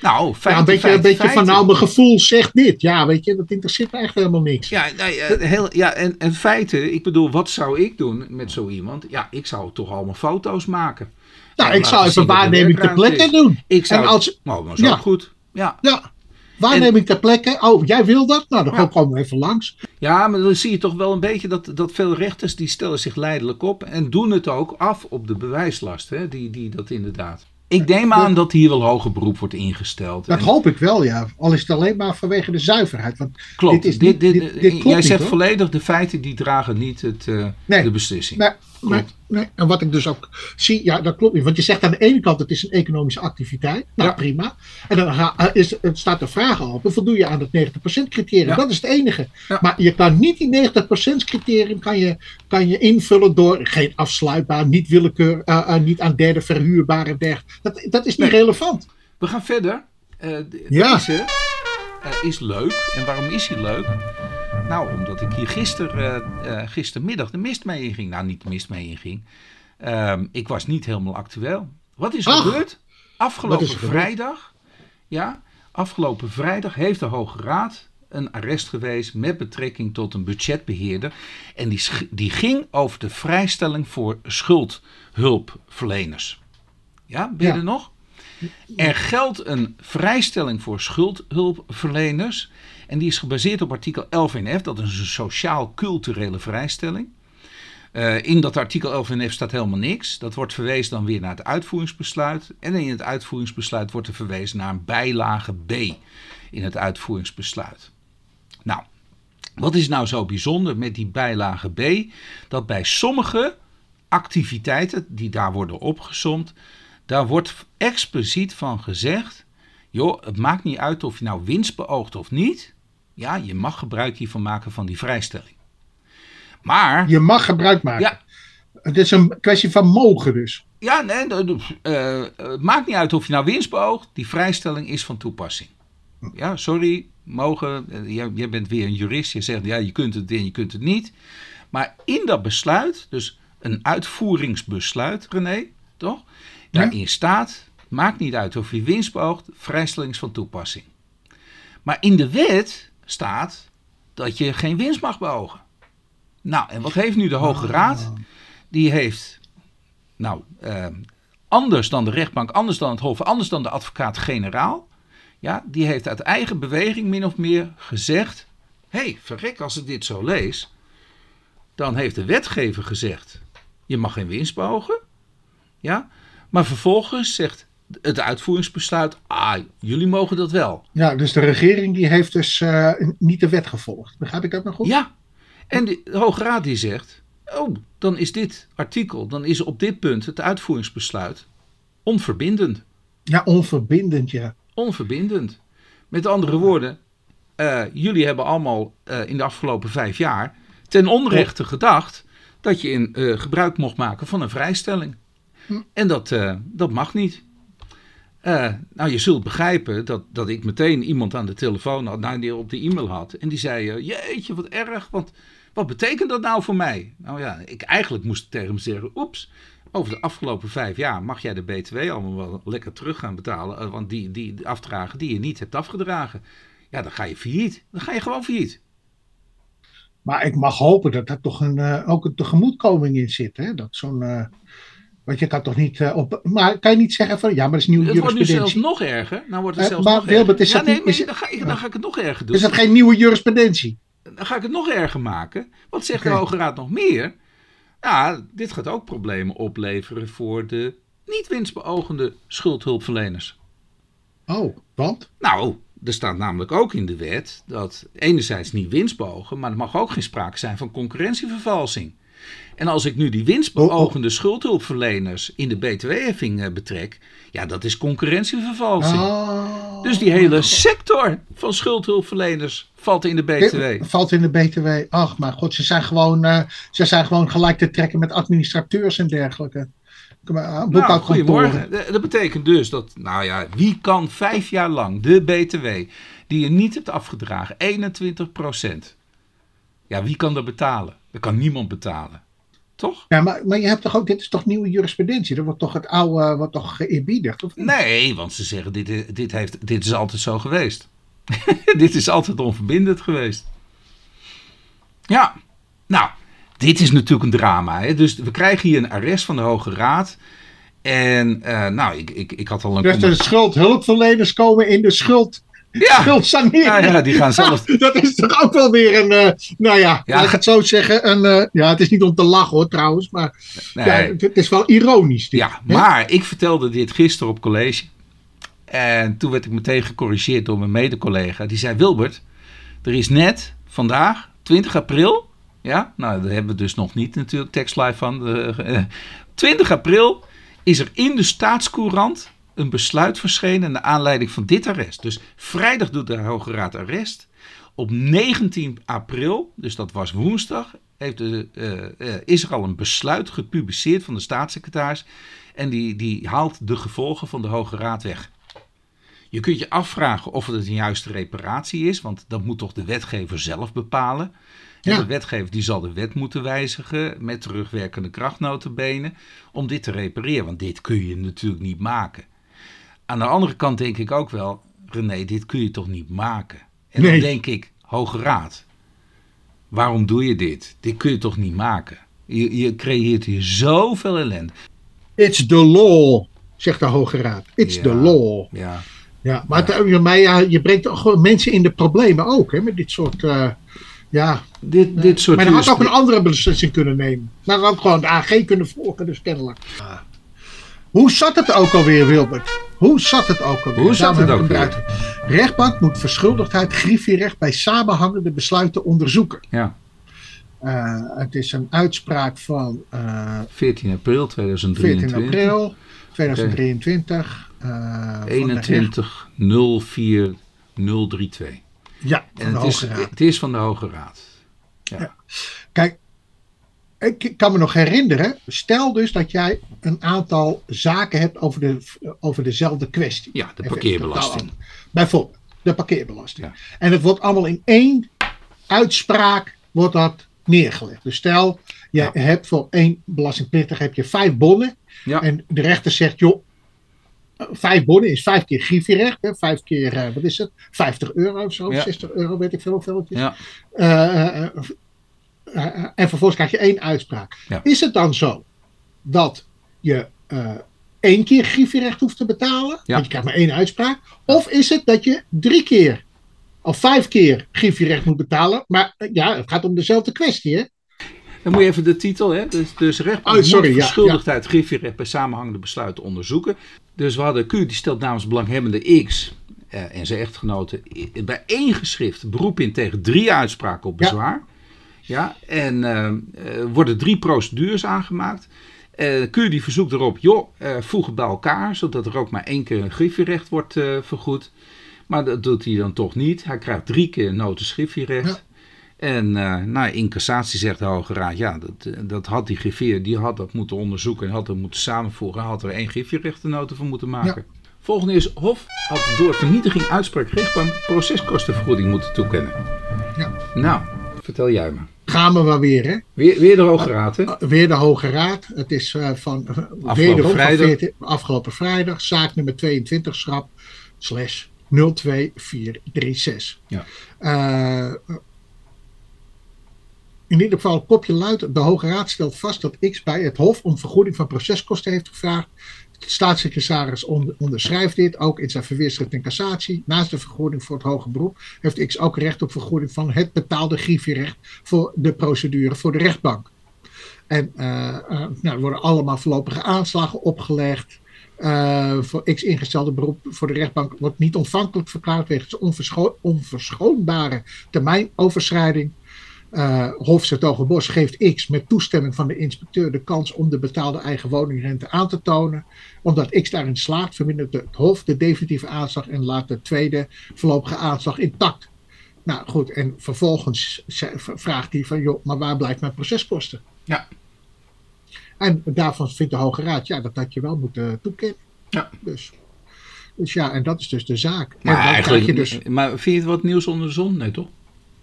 Speaker 1: Nou, feit,
Speaker 2: ja, een beetje, een beetje van, nou, mijn gevoel zegt dit. Ja, weet je, dat interesseert me echt helemaal niks.
Speaker 1: Ja, nee, uh, heel, ja en, en feiten, ik bedoel, wat zou ik doen met zo iemand? Ja, ik zou toch allemaal foto's maken.
Speaker 2: Nou, ik zou even waarneming ter plekke
Speaker 1: is.
Speaker 2: doen.
Speaker 1: Ik zou,
Speaker 2: en als,
Speaker 1: nou, dat is ja. goed. Ja.
Speaker 2: ja. Waarneming ter plekke. Oh, jij wil dat? Nou, dan ja. komen we even langs.
Speaker 1: Ja, maar dan zie je toch wel een beetje dat, dat veel rechters die stellen zich leidelijk op en doen het ook af op de bewijslast. Hè? Die, die dat inderdaad. Ik neem aan dat hier wel hoger beroep wordt ingesteld.
Speaker 2: Dat en... hoop ik wel, ja. Al is het alleen maar vanwege de zuiverheid. Want
Speaker 1: klopt.
Speaker 2: Dit is
Speaker 1: dit,
Speaker 2: dit,
Speaker 1: dit,
Speaker 2: dit, dit klopt
Speaker 1: jij
Speaker 2: niet,
Speaker 1: zegt
Speaker 2: hoor.
Speaker 1: volledig, de feiten die dragen niet het, uh,
Speaker 2: nee.
Speaker 1: de beslissing.
Speaker 2: Maar, maar nee. En wat ik dus ook zie, ja, dat klopt niet. Want je zegt aan de ene kant, het is een economische activiteit. Nou,
Speaker 1: Ja.
Speaker 2: prima. En dan eh, is, het staat de vraag open, voldoe je aan het 90% criterium?
Speaker 1: Ja.
Speaker 2: Dat is het enige.
Speaker 1: Ja.
Speaker 2: Maar je kan niet die 90% criterium kan je, kan je invullen door geen afsluitbaar, niet willekeur, eh, eh, niet aan derde verhuurbaar en dergelijke. Dat, dat is niet
Speaker 1: Nee.
Speaker 2: relevant.
Speaker 1: We gaan verder. De-
Speaker 2: Ja.
Speaker 1: Deze is leuk. En waarom is hij leuk? Nou, omdat ik hier gister, eh, eh, gistermiddag de mist mee inging. Nou, niet de mist mee inging. Ehm, ik was niet helemaal actueel. Wat is er
Speaker 2: Ach,
Speaker 1: gebeurd? Afgelopen
Speaker 2: wat is er gebeurd?
Speaker 1: vrijdag. Ja, afgelopen vrijdag heeft de Hoge Raad een arrest geweest met betrekking tot een budgetbeheerder. En die, die ging over de vrijstelling voor schuldhulpverleners. Ja, ben je
Speaker 2: Ja.
Speaker 1: er nog? Er geldt een vrijstelling voor schuldhulpverleners. En die is gebaseerd op artikel 11 NF. Dat is een sociaal-culturele vrijstelling. Eh, in dat artikel 11 NF staat helemaal niks. Dat wordt verwezen dan weer naar het uitvoeringsbesluit. En in het uitvoeringsbesluit wordt er verwezen naar een bijlage B in het uitvoeringsbesluit. Nou, wat is nou zo bijzonder met die bijlage B? Dat bij sommige activiteiten die daar worden opgesomd, daar wordt expliciet van gezegd: joh, het maakt niet uit of je nou winst beoogt of niet. Ja, je mag gebruik hiervan maken van die vrijstelling. Maar,
Speaker 2: Je mag gebruik maken.
Speaker 1: ja,
Speaker 2: Het is een kwestie van mogen dus.
Speaker 1: ja nee, eh, het maakt niet uit of je nou winst beoogt. Die vrijstelling is van toepassing. Ja, sorry, mogen. eh, jij, jij bent weer een jurist. Je zegt ja, je kunt het en je kunt het niet. Maar in dat besluit, dus een uitvoeringsbesluit, René, toch? Daarin staat, maakt niet uit of je winst beoogt, vrijstelling is van toepassing. Maar in de wet staat dat je geen winst mag beogen. Nou, en wat heeft nu de Hoge Raad? Die heeft, nou, eh, anders dan de rechtbank, anders dan het Hof, anders dan de advocaat-generaal. Ja, die heeft uit eigen beweging min of meer gezegd: hé, hey, verrek, als ik dit zo lees, dan heeft de wetgever gezegd: je mag geen winst beogen. Ja, maar vervolgens zegt het uitvoeringsbesluit: ah, jullie mogen dat wel.
Speaker 2: Ja, dus de regering die heeft dus eh, niet de wet gevolgd. Begrijp ik dat nog goed?
Speaker 1: Ja, en de, de Hoge Raad die zegt: oh, dan is dit artikel, dan is op dit punt het uitvoeringsbesluit onverbindend.
Speaker 2: Ja, onverbindend, ja.
Speaker 1: Onverbindend. Met andere woorden, eh, jullie hebben allemaal eh, in de afgelopen vijf jaar ten onrechte gedacht dat je in, gebruik mocht maken van een vrijstelling.
Speaker 2: Hm.
Speaker 1: En dat, dat mag niet. Eh, nou, je zult begrijpen dat, dat ik meteen iemand aan de telefoon had, nou, die op de e-mail had. En die zei, eh, jeetje, wat erg, want wat betekent dat nou voor mij? Nou ja, ik eigenlijk moest tegen hem zeggen, oeps, over de afgelopen vijf jaar mag jij de BTW allemaal wel lekker terug gaan betalen. eh, Want die, die, afdragen die je niet hebt afgedragen, ja, dan ga je failliet. Dan ga je gewoon failliet.
Speaker 2: Maar ik mag hopen dat daar toch een, ook een tegemoetkoming in zit. Hè? Dat zo'n. Want je kan toch niet eh, op. Maar kan je niet zeggen van ja, maar dat is nieuwe
Speaker 1: Het wordt nu zelfs
Speaker 2: jurisprudentie.
Speaker 1: nog erger. Nou wordt het
Speaker 2: Eh,
Speaker 1: zelfs
Speaker 2: maar
Speaker 1: nog
Speaker 2: Wilbert,
Speaker 1: erger.
Speaker 2: is
Speaker 1: ja,
Speaker 2: dat
Speaker 1: nee,
Speaker 2: niet-
Speaker 1: nee,
Speaker 2: is het-
Speaker 1: dan, ga ik, dan ga ik het nog erger doen.
Speaker 2: Is dat geen nieuwe jurisprudentie?
Speaker 1: Dan ga ik het nog erger maken. Wat zegt de Hoge Raad nog meer? Ja, dit gaat ook problemen opleveren voor de niet winstbeogende schuldhulpverleners.
Speaker 2: Oh, want?
Speaker 1: Nou, er staat namelijk ook in de wet dat enerzijds niet winstbeogen, maar er mag ook geen sprake zijn van concurrentievervalsing. En als ik nu die winstbeogende schuldhulpverleners in de btw-heffing eh, betrek, ja, dat is concurrentievervalsing.
Speaker 2: Oh.
Speaker 1: Dus die hele sector van schuldhulpverleners valt in de BTW.
Speaker 2: Dit Valt in de BTW. Ach, maar god, ze zijn gewoon, eh, ze zijn gewoon gelijk te trekken met administrateurs en dergelijke.
Speaker 1: Nou, goedemorgen. Dat betekent dus dat, nou ja, wie kan vijf jaar lang de BTW die je niet hebt afgedragen, 21 Ja, wie kan dat betalen? Dat kan niemand betalen. Toch?
Speaker 2: Ja, maar, maar je hebt toch ook, dit is toch nieuwe jurisprudentie? Dat wordt toch het oude, wordt toch geëerbiedigd? Of niet?
Speaker 1: Nee, want ze zeggen dit, is- dit, heeft, dit is altijd zo geweest. dit is altijd onverbindend geweest. Ja, nou, dit is natuurlijk een drama. Hè? Dus we krijgen hier een arrest van de Hoge Raad. En eh, nou, ik, ik, ik had al een...
Speaker 2: Dus de schuldhulpverleners komen in de schuld,
Speaker 1: ja,
Speaker 2: schuldsanering.
Speaker 1: ja, ja, die gaan zelf...
Speaker 2: Dat is toch ook wel weer een, eh, nou ja, laat ik
Speaker 1: ga-
Speaker 2: het zo zeggen. Een, eh, ja, het is niet om te lachen hoor trouwens, maar
Speaker 1: Nee.
Speaker 2: ja, het, het is wel ironisch. Dit,
Speaker 1: Ja,
Speaker 2: hè?
Speaker 1: maar ik vertelde dit gisteren op college. En toen werd ik meteen gecorrigeerd door mijn mede-collega. Die zei: Wilbert, er is net vandaag, 20 april, Ja, nou, daar hebben we dus nog niet natuurlijk tekstlive van. De, 20 april is er in de staatscourant een besluit verschenen naar aanleiding van dit arrest. Dus vrijdag doet de Hoge Raad arrest. Op 19 april, dus dat was woensdag, heeft de, uh, is er al een besluit gepubliceerd van de staatssecretaris. En die, die haalt de gevolgen van de Hoge Raad weg. Je kunt je afvragen of het een juiste reparatie is, want dat moet toch de wetgever zelf bepalen. Ja. De wetgever die zal de wet moeten wijzigen met terugwerkende krachtnotenbenen om dit te repareren, want dit kun je natuurlijk niet maken. Aan de andere kant denk ik ook wel, René, dit kun je toch niet maken? En dan denk ik, Hoge Raad, waarom doe je dit? Dit kun je toch niet maken? Je, je creëert hier zoveel ellende.
Speaker 2: It's the law, zegt de Hoge Raad. It's the law. Ja. Ja, maar ja. Het, ja, je brengt gewoon mensen in de problemen ook, hè, met dit soort... Uh, ja,
Speaker 1: dit, dit soort
Speaker 2: maar dan had ook een andere beslissing kunnen nemen. Maar dan had gewoon de AG kunnen volgen, dus kennelijk. Hoe zat het ook alweer, Wilbert? Hoe zat het ook alweer?
Speaker 1: Hoe zat het ook weer?
Speaker 2: Rechtbank moet verschuldigdheid griffierecht bij samenhangende besluiten onderzoeken.
Speaker 1: Ja.
Speaker 2: Uh, het is een uitspraak van... Uh,
Speaker 1: 14 april 2023.
Speaker 2: 14 april 2023.
Speaker 1: Uh, 21 04 032.
Speaker 2: Ja,
Speaker 1: en de het, Hoge is, Raad. het is van de Hoge Raad. Ja. ja.
Speaker 2: Kijk, ik kan me nog herinneren, stel dus dat jij een aantal zaken hebt over, de, over dezelfde kwestie.
Speaker 1: Ja, de parkeerbelasting.
Speaker 2: Bijvoorbeeld, de parkeerbelasting. Ja. En het wordt allemaal in één uitspraak wordt dat neergelegd. Dus stel, je ja. hebt voor één belastingplichtig heb je vijf bonnen. Ja. En de rechter zegt, joh, vijf bonnen is vijf keer griffierecht. Hè, vijf keer, uh, wat is het? 50 euro of zo, 60 euro, weet ik veel hoeveel het is. Ja. Uh, uh, en vervolgens krijg je één uitspraak. Ja. Is het dan zo dat je één keer griffierecht hoeft te betalen? Ja. Want je krijgt maar één uitspraak. Of is het dat je drie keer of vijf keer griffierecht moet betalen? Maar ja, het gaat om dezelfde kwestie, hè?
Speaker 1: Dan moet je even de titel, hè? Dus, dus rechtbank oh, sorry, ja, verschuldigdheid ja. griffierecht bij samenhangende besluiten onderzoeken. Dus we hadden Q, die stelt namens belanghebbende X eh, en zijn echtgenoten bij één geschrift beroep in tegen drie uitspraken op bezwaar. Ja, en uh, worden drie procedures aangemaakt. Uh, Q die verzoekt erop, joh, uh, voeg het bij elkaar, zodat er ook maar één keer een griffierecht wordt vergoed. Maar dat doet hij dan toch niet. Hij krijgt drie keer noten griffierecht. En uh, nou, in cassatie zegt de Hoge Raad, ja, dat, dat had die griffier, die had dat moeten onderzoeken en had dat moeten samenvoegen. Had er één griffierechtennoten van moeten maken. Volgende is, Hof had door vernietiging uitspraak rechtbank proceskostenvergoeding moeten toekennen. Ja. Nou, vertel jij me.
Speaker 2: Gaan we maar weer, hè?
Speaker 1: Weer, weer de Hoge Raad, hè? Uh,
Speaker 2: weer de Hoge Raad. Het is uh, van
Speaker 1: afgelopen vrijdag.
Speaker 2: 14, afgelopen vrijdag, zaak nummer 22 schrap slash 02436. Ja in ieder geval, kopje luidt, de Hoge Raad stelt vast dat X bij het Hof om vergoeding van proceskosten heeft gevraagd. Staatssecretaris onderschrijft dit, ook in zijn verweerschrift in cassatie. Naast de vergoeding voor het hoge beroep heeft X ook recht op vergoeding van het betaalde griffierecht voor de procedure voor de rechtbank. En uh, uh, nou, er worden allemaal voorlopige aanslagen opgelegd. Uh, voor X ingestelde beroep voor de rechtbank wordt niet ontvankelijk verklaard wegens onverscho onverschoonbare termijnoverschrijding. Uh, Hof Bos geeft X met toestemming van de inspecteur de kans om de betaalde eigen woningrente aan te tonen. Omdat X daarin slaagt, vermindert het Hof de definitieve aanslag en laat de tweede voorlopige aanslag intact. Nou goed, en vervolgens vraagt hij van, joh, maar waar blijft mijn proceskosten?
Speaker 1: Ja.
Speaker 2: En daarvan vindt de Hoge Raad, ja, dat had je wel moeten toekennen. Ja. Dus, dus ja, en dat is dus de zaak.
Speaker 1: Maar, eigenlijk, je dus, maar vind je het wat nieuws onder de zon? Nee, toch?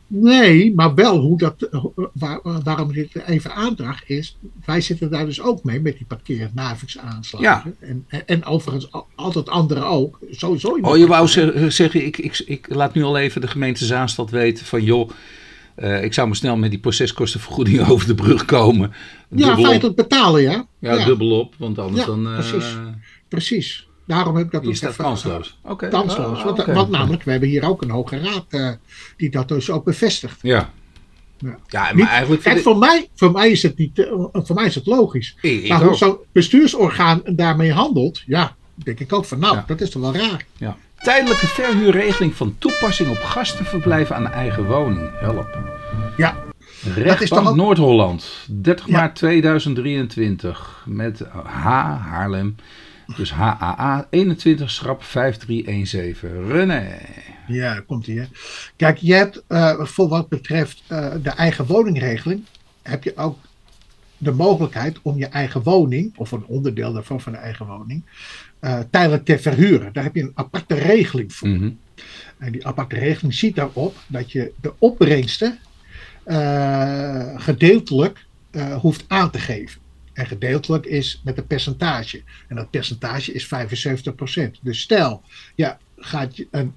Speaker 2: Nee, maar wel hoe dat, waar, waarom ik het even aandraag is, wij zitten daar dus ook mee met die parkeernavigsaanslagen. Ja. En, en overigens altijd anderen ook. Sowieso
Speaker 1: oh, je wou zeggen, ik, ik, ik laat nu al even de gemeente Zaanstad weten van joh, uh, ik zou maar snel met die proceskostenvergoeding over de brug komen.
Speaker 2: Ja, feitelijk betalen, ja.
Speaker 1: ja. Ja, dubbel op, want anders
Speaker 2: ja,
Speaker 1: dan...
Speaker 2: Uh, precies, precies. Daarom heb ik dat
Speaker 1: Je staat kansloos.
Speaker 2: Okay. Kansloos. want, okay. want, namelijk, we hebben hier ook een hoge raad uh, die dat dus ook bevestigt.
Speaker 1: Ja. Ja, ja maar niet, eigenlijk.
Speaker 2: Kijk, voor, mij, voor, mij is het niet, uh, voor mij is het logisch. Ik, maar hoe zo'n bestuursorgaan daarmee handelt, ja, denk ik ook van nou, ja. dat is toch wel raar.
Speaker 1: Ja. Tijdelijke verhuurregeling van toepassing op gastenverblijven aan de eigen woning. Help.
Speaker 2: Ja.
Speaker 1: Rechtbank Noord-Holland, 30 maart 2023. Met H, Haarlem. Dus HAA 21 schrap 5317. René.
Speaker 2: Ja, komt hier. Kijk, je hebt uh, voor wat betreft uh, de eigen woningregeling, heb je ook de mogelijkheid om je eigen woning, of een onderdeel daarvan van de eigen woning, uh, tijdelijk te verhuren. Daar heb je een aparte regeling voor.
Speaker 1: Mm -hmm.
Speaker 2: En die aparte regeling ziet daarop dat je de opbrengsten gedeeltelijk hoeft aan te geven. En gedeeltelijk is met een percentage. En dat percentage is 75%. Dus stel, ja, gaat je een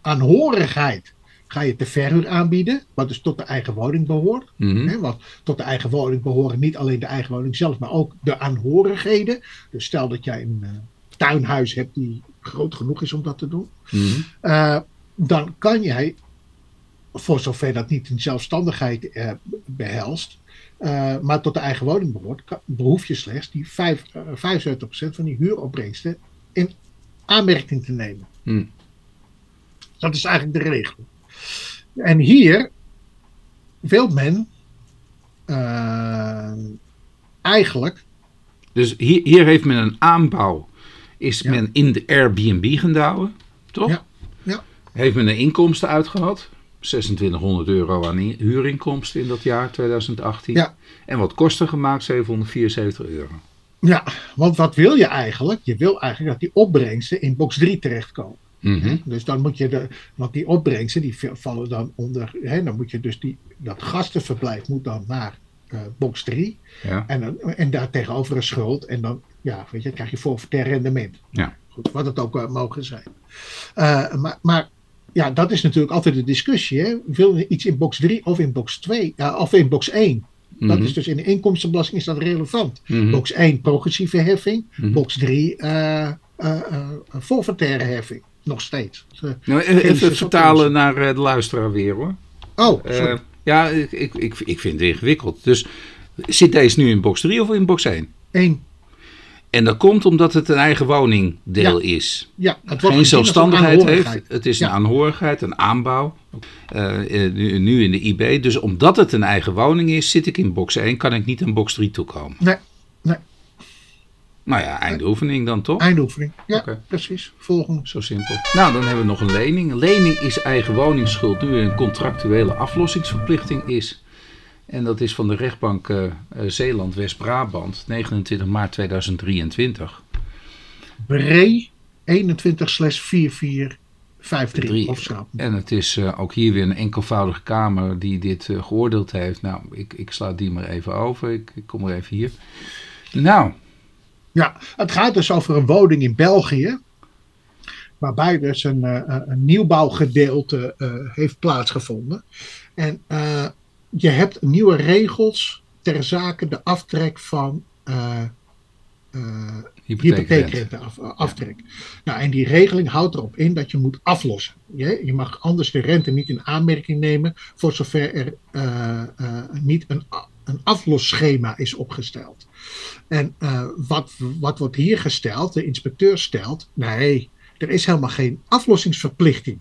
Speaker 2: aanhorigheid ga je te verhuur aanbieden, wat dus tot de eigen woning behoort.
Speaker 1: Mm -hmm.
Speaker 2: hè, want tot de eigen woning behoren niet alleen de eigen woning zelf, maar ook de aanhorigheden. Dus stel dat jij een uh, tuinhuis hebt die groot genoeg is om dat te doen.
Speaker 1: Mm -hmm.
Speaker 2: uh, dan kan jij, voor zover dat niet in zelfstandigheid uh, behelst, uh, maar tot de eigen woning behoort, behoef je slechts die 5, uh, 75% van die huuropbrengsten in aanmerking te nemen.
Speaker 1: Mm.
Speaker 2: Dat is eigenlijk de regel. En hier wil men uh, eigenlijk.
Speaker 1: Dus hier, hier, heeft men een aanbouw. Is ja. men in de Airbnb gaan douwen, toch?
Speaker 2: Ja. ja.
Speaker 1: Heeft men een inkomsten uitgehad? 2600 euro aan huurinkomsten in dat jaar 2018.
Speaker 2: Ja.
Speaker 1: En wat kosten gemaakt? 774 euro.
Speaker 2: Ja, want wat wil je eigenlijk? Je wil eigenlijk dat die opbrengsten in box 3 terechtkomen.
Speaker 1: Mm -hmm.
Speaker 2: Dus dan moet je de, want die opbrengsten die vallen dan onder, hè, dan moet je dus die, dat gastenverblijf moet dan naar uh, box 3
Speaker 1: ja.
Speaker 2: en, dan, en daar tegenover een schuld en dan, ja, weet je, krijg je forfaitair rendement.
Speaker 1: Ja.
Speaker 2: Goed, wat het ook uh, mogen zijn. Uh, maar, maar ja, dat is natuurlijk altijd de discussie. Hè? Wil je iets in box 3 of in box 2 of in box 1?
Speaker 1: Mm -hmm.
Speaker 2: Dat is dus in de inkomstenbelasting is dat relevant.
Speaker 1: Mm -hmm.
Speaker 2: Box 1 progressieve heffing,
Speaker 1: Mhm.
Speaker 2: box 3 uh, forfaitaire heffing nog steeds. Uh,
Speaker 1: nou, even vertalen naar uh, de luisteraar weer hoor.
Speaker 2: Oh, sorry.
Speaker 1: Uh, ja, ik, ik, ik vind het ingewikkeld. Dus zit deze nu in box 3 of in box 1?
Speaker 2: 1.
Speaker 1: En dat komt omdat het een eigen woningdeel
Speaker 2: ja.
Speaker 1: is.
Speaker 2: Ja,
Speaker 1: het Geen zelfstandigheid heeft. Het is een aanhorigheid, een aanbouw. Uh, nu, nu, in de IB. Dus omdat het een eigen woning is, zit ik in box 1, kan ik niet in box 3 toekomen.
Speaker 2: Nee, nee.
Speaker 1: Nou ja, eindoefening dan toch?
Speaker 2: Eindoefening, ja, okay. precies. Volgende.
Speaker 1: Zo simpel. Nou, dan hebben we nog een lening. Een lening is eigen woningsschuld nu een contractuele aflossingsverplichting is. En dat is van de rechtbank uh, Zeeland West-Brabant, 29 maart 2023.
Speaker 2: Bree 21 4453 of
Speaker 1: En het is uh, ook hier weer een enkelvoudige kamer die dit uh, geoordeeld heeft. Nou, ik, ik sla die maar even over. Ik, ik kom er even hier. Nou,
Speaker 2: ja, het gaat dus over een woning in België. Waarbij dus een, uh, een nieuwbouwgedeelte heeft plaatsgevonden. En je hebt nieuwe regels ter zake de aftrek van hypotheekrente af, aftrek. Ja. Nou, en die regeling houdt erop in dat je moet aflossen. Je, je mag anders de rente niet in aanmerking nemen voor zover er niet een, een aflosschema is opgesteld. En uh, wat, wat wordt hier gesteld? De inspecteur stelt: nee, er is helemaal geen aflossingsverplichting.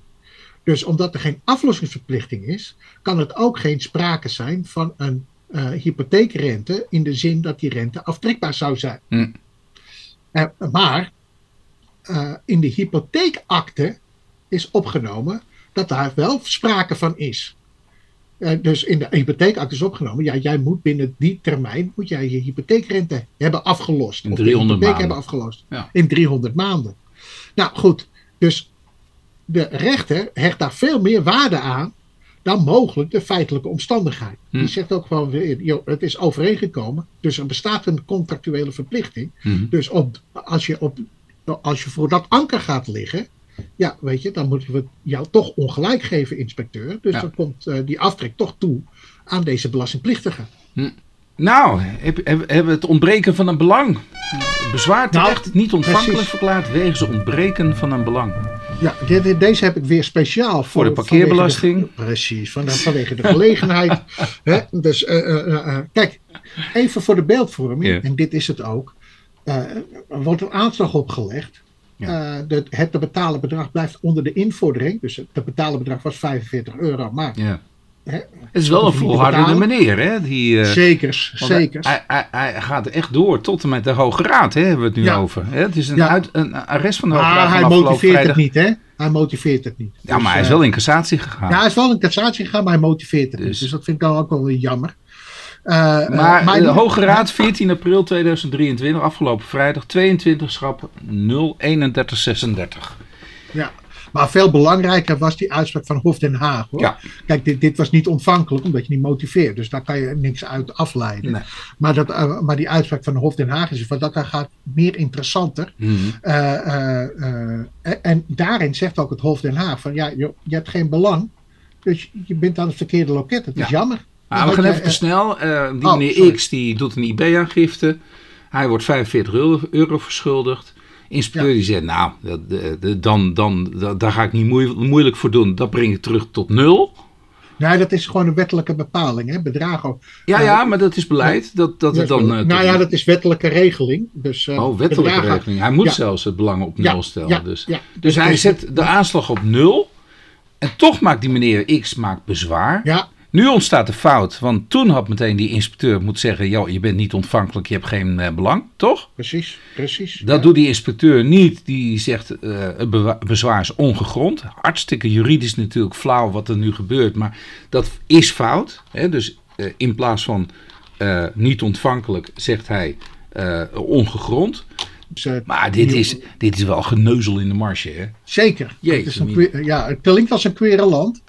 Speaker 2: Dus omdat er geen aflossingsverplichting is, kan het ook geen sprake zijn van een uh, hypotheekrente in de zin dat die rente aftrekbaar zou zijn.
Speaker 1: Hm.
Speaker 2: Uh, maar in de hypotheekakte is opgenomen dat daar wel sprake van is. Dus in de hypotheekakte is opgenomen, ja, jij moet binnen die termijn moet jij je hypotheekrente hebben afgelost.
Speaker 1: In 300
Speaker 2: of de hypotheek
Speaker 1: maanden.
Speaker 2: hebben afgelost.
Speaker 1: Ja.
Speaker 2: In 300 maanden. Nou goed, dus de rechter hecht daar veel meer waarde aan dan mogelijk de feitelijke omstandigheid.
Speaker 1: Hm.
Speaker 2: Die zegt ook gewoon weer, joh, het is overeengekomen, dus er bestaat een contractuele verplichting.
Speaker 1: Hm.
Speaker 2: Dus op, als, je op, als je voor dat anker gaat liggen, ja, weet je, dan moeten we jou toch ongelijk geven, inspecteur. Dus
Speaker 1: Ja.
Speaker 2: dan komt uh, die aftrek toch toe aan deze belastingplichtige.
Speaker 1: Hm. Nou, heb- heb- hebben we het ontbreken van een belang. Bezwaar
Speaker 2: Nou,
Speaker 1: terecht niet ontvankelijk
Speaker 2: precies.
Speaker 1: verklaard wegens ontbreken van een belang.
Speaker 2: Ja, dit- deze heb ik weer speciaal voor,
Speaker 1: Voor de parkeerbelasting.
Speaker 2: de- precies, van, vanwege de gelegenheid. Hè? Dus uh, uh, uh, kijk, even voor de beeldvorming, en dit is het ook. eh, er wordt een aanslag opgelegd.
Speaker 1: Ja.
Speaker 2: Eh, de, het te betalen bedrag blijft onder de invordering. Dus het te betalen bedrag was 45 euro. Maar
Speaker 1: Ja.
Speaker 2: Hè,
Speaker 1: Het is wel een volhardende meneer, hè? Die, eh,
Speaker 2: Zekers, zekers.
Speaker 1: Hij, hij, hij gaat echt door tot en met de Hoge Raad, hè, hebben we het nu
Speaker 2: Ja.
Speaker 1: over. Hè? Het is een,
Speaker 2: Ja.
Speaker 1: uit, een arrest van de Hoge Raad
Speaker 2: Maar hij motiveert
Speaker 1: vrijdag.
Speaker 2: het niet, hè? Hij motiveert het niet.
Speaker 1: Ja,
Speaker 2: Dus,
Speaker 1: maar hij is
Speaker 2: eh,
Speaker 1: wel in cassatie gegaan.
Speaker 2: Ja, hij is wel in cassatie gegaan, maar hij motiveert het
Speaker 1: Dus-
Speaker 2: niet. Dus dat vind ik dan ook wel weer jammer. Eh,
Speaker 1: Maar,
Speaker 2: maar
Speaker 1: de Hoge Raad, 14 april 2023, afgelopen vrijdag, 22 schap 03136.
Speaker 2: Ja. Maar veel belangrijker was die uitspraak van Hof Den Haag. Hoor.
Speaker 1: Ja.
Speaker 2: Kijk, dit, dit was niet ontvankelijk omdat je niet motiveert. Dus daar kan je niks uit afleiden.
Speaker 1: Nee.
Speaker 2: Maar, dat, eh, maar die uitspraak van Hof Den Haag is wat dat daar gaat meer interessanter.
Speaker 1: Mhm.
Speaker 2: Eh, eh, eh, en, en daarin zegt ook het Hof Den Haag van ja, joh, je hebt geen belang. Dus je bent aan het verkeerde loket. Het is
Speaker 1: Ja.
Speaker 2: jammer.
Speaker 1: We gaan
Speaker 2: je-
Speaker 1: even te snel. Die
Speaker 2: Oh,
Speaker 1: meneer
Speaker 2: sorry.
Speaker 1: X die doet een IB-aangifte. Hij wordt 45 euro, euro verschuldigd. Inspecteur die zegt, nou, dat, de- de- dan, dan, da- daar ga ik niet moe- moeilijk voor doen. Dat breng ik terug tot nul.
Speaker 2: Nee, dat is gewoon een wettelijke bepaling. Hè? Bedragen.
Speaker 1: Ja,
Speaker 2: Ja.
Speaker 1: ja, maar dat is beleid. Dat, dat het dan... eh,
Speaker 2: nou ja, dat is wettelijke regeling. Dus, eh,
Speaker 1: Oh, wettelijke
Speaker 2: bedragen-
Speaker 1: regeling. Hij moet
Speaker 2: Ja.
Speaker 1: zelfs het belang op
Speaker 2: Ja,
Speaker 1: nul stellen.
Speaker 2: ja,
Speaker 1: dus.
Speaker 2: ja.
Speaker 1: dus hij
Speaker 2: Dus-
Speaker 1: zet de aanslag op nul. En toch maakt die meneer X maakt bezwaar.
Speaker 2: Ja,
Speaker 1: Nu ontstaat de fout. Want toen had meteen die inspecteur moeten zeggen... joh, je bent niet ontvankelijk, je hebt geen eh, belang. Toch?
Speaker 2: precies. precies.
Speaker 1: Dat
Speaker 2: ja.
Speaker 1: doet die inspecteur niet. Die zegt eh het bezwaar is ongegrond. Hartstikke juridisch natuurlijk flauw wat er nu gebeurt. Maar dat is fout. Hè? Dus eh, in plaats van niet ontvankelijk zegt hij ongegrond.
Speaker 2: Dus,
Speaker 1: Maar dit
Speaker 2: nieuw-
Speaker 1: is, dit is wel geneuzel in de marge. Hè?
Speaker 2: Zeker.
Speaker 1: Jeetje,
Speaker 2: het, is een ja, het klinkt als een quereland.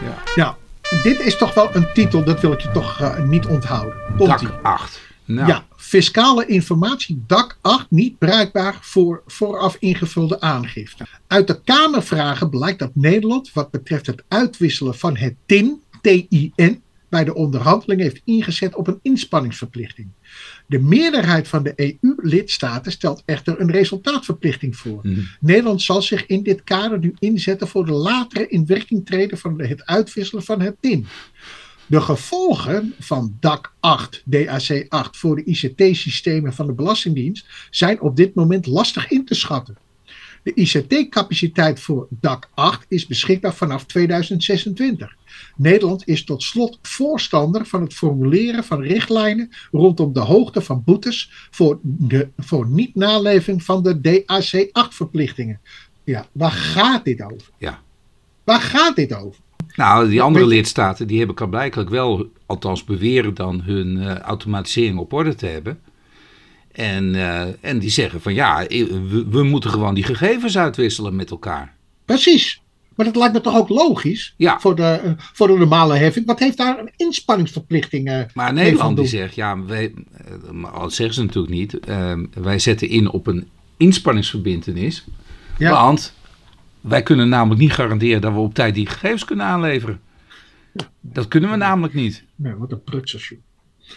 Speaker 1: Ja.
Speaker 2: Ja, dit is toch wel een titel, dat wil ik je toch eh, niet onthouden.
Speaker 1: Dak 8. Nou,
Speaker 2: Ja, fiscale informatie DAC 8 niet bruikbaar voor vooraf ingevulde aangifte. Uit de Kamervragen blijkt dat Nederland wat betreft het uitwisselen van het TIN, TIN, bij de onderhandeling heeft ingezet op een inspanningsverplichting. De meerderheid van de EU-lidstaten stelt echter een resultaatverplichting voor.
Speaker 1: Mhm.
Speaker 2: Nederland zal zich in dit kader nu inzetten voor de latere inwerking treden van het uitwisselen van het TIN. De gevolgen van DAC 8, DAC 8 voor de ICT-systemen van de Belastingdienst zijn op dit moment lastig in te schatten. De ICT-capaciteit voor DAC 8 is beschikbaar vanaf 2026. Nederland is tot slot voorstander van het formuleren van richtlijnen rondom de hoogte van boetes voor, de, voor niet-naleving van de DAC 8-verplichtingen. Ja, waar gaat dit over?
Speaker 1: Ja.
Speaker 2: Waar gaat dit over?
Speaker 1: Nou, die andere lidstaten die hebben blijkbaar wel, althans beweren dan, hun eh, automatisering op orde te hebben. En, eh, en die zeggen van ja, eh, we, we moeten gewoon die gegevens uitwisselen met elkaar.
Speaker 2: Precies. Maar dat lijkt me toch ook logisch
Speaker 1: Ja.
Speaker 2: voor, de, eh, voor de normale heffing. Wat heeft daar een inspanningsverplichting? eh,
Speaker 1: Maar Nederland die zegt, ja, wij, dat zeggen ze natuurlijk niet. wij zetten in op een inspanningsverbintenis.
Speaker 2: Ja.
Speaker 1: Want wij kunnen namelijk niet garanderen dat we op tijd die gegevens kunnen aanleveren. Dat kunnen we namelijk niet.
Speaker 2: Nee, wat een prutsers.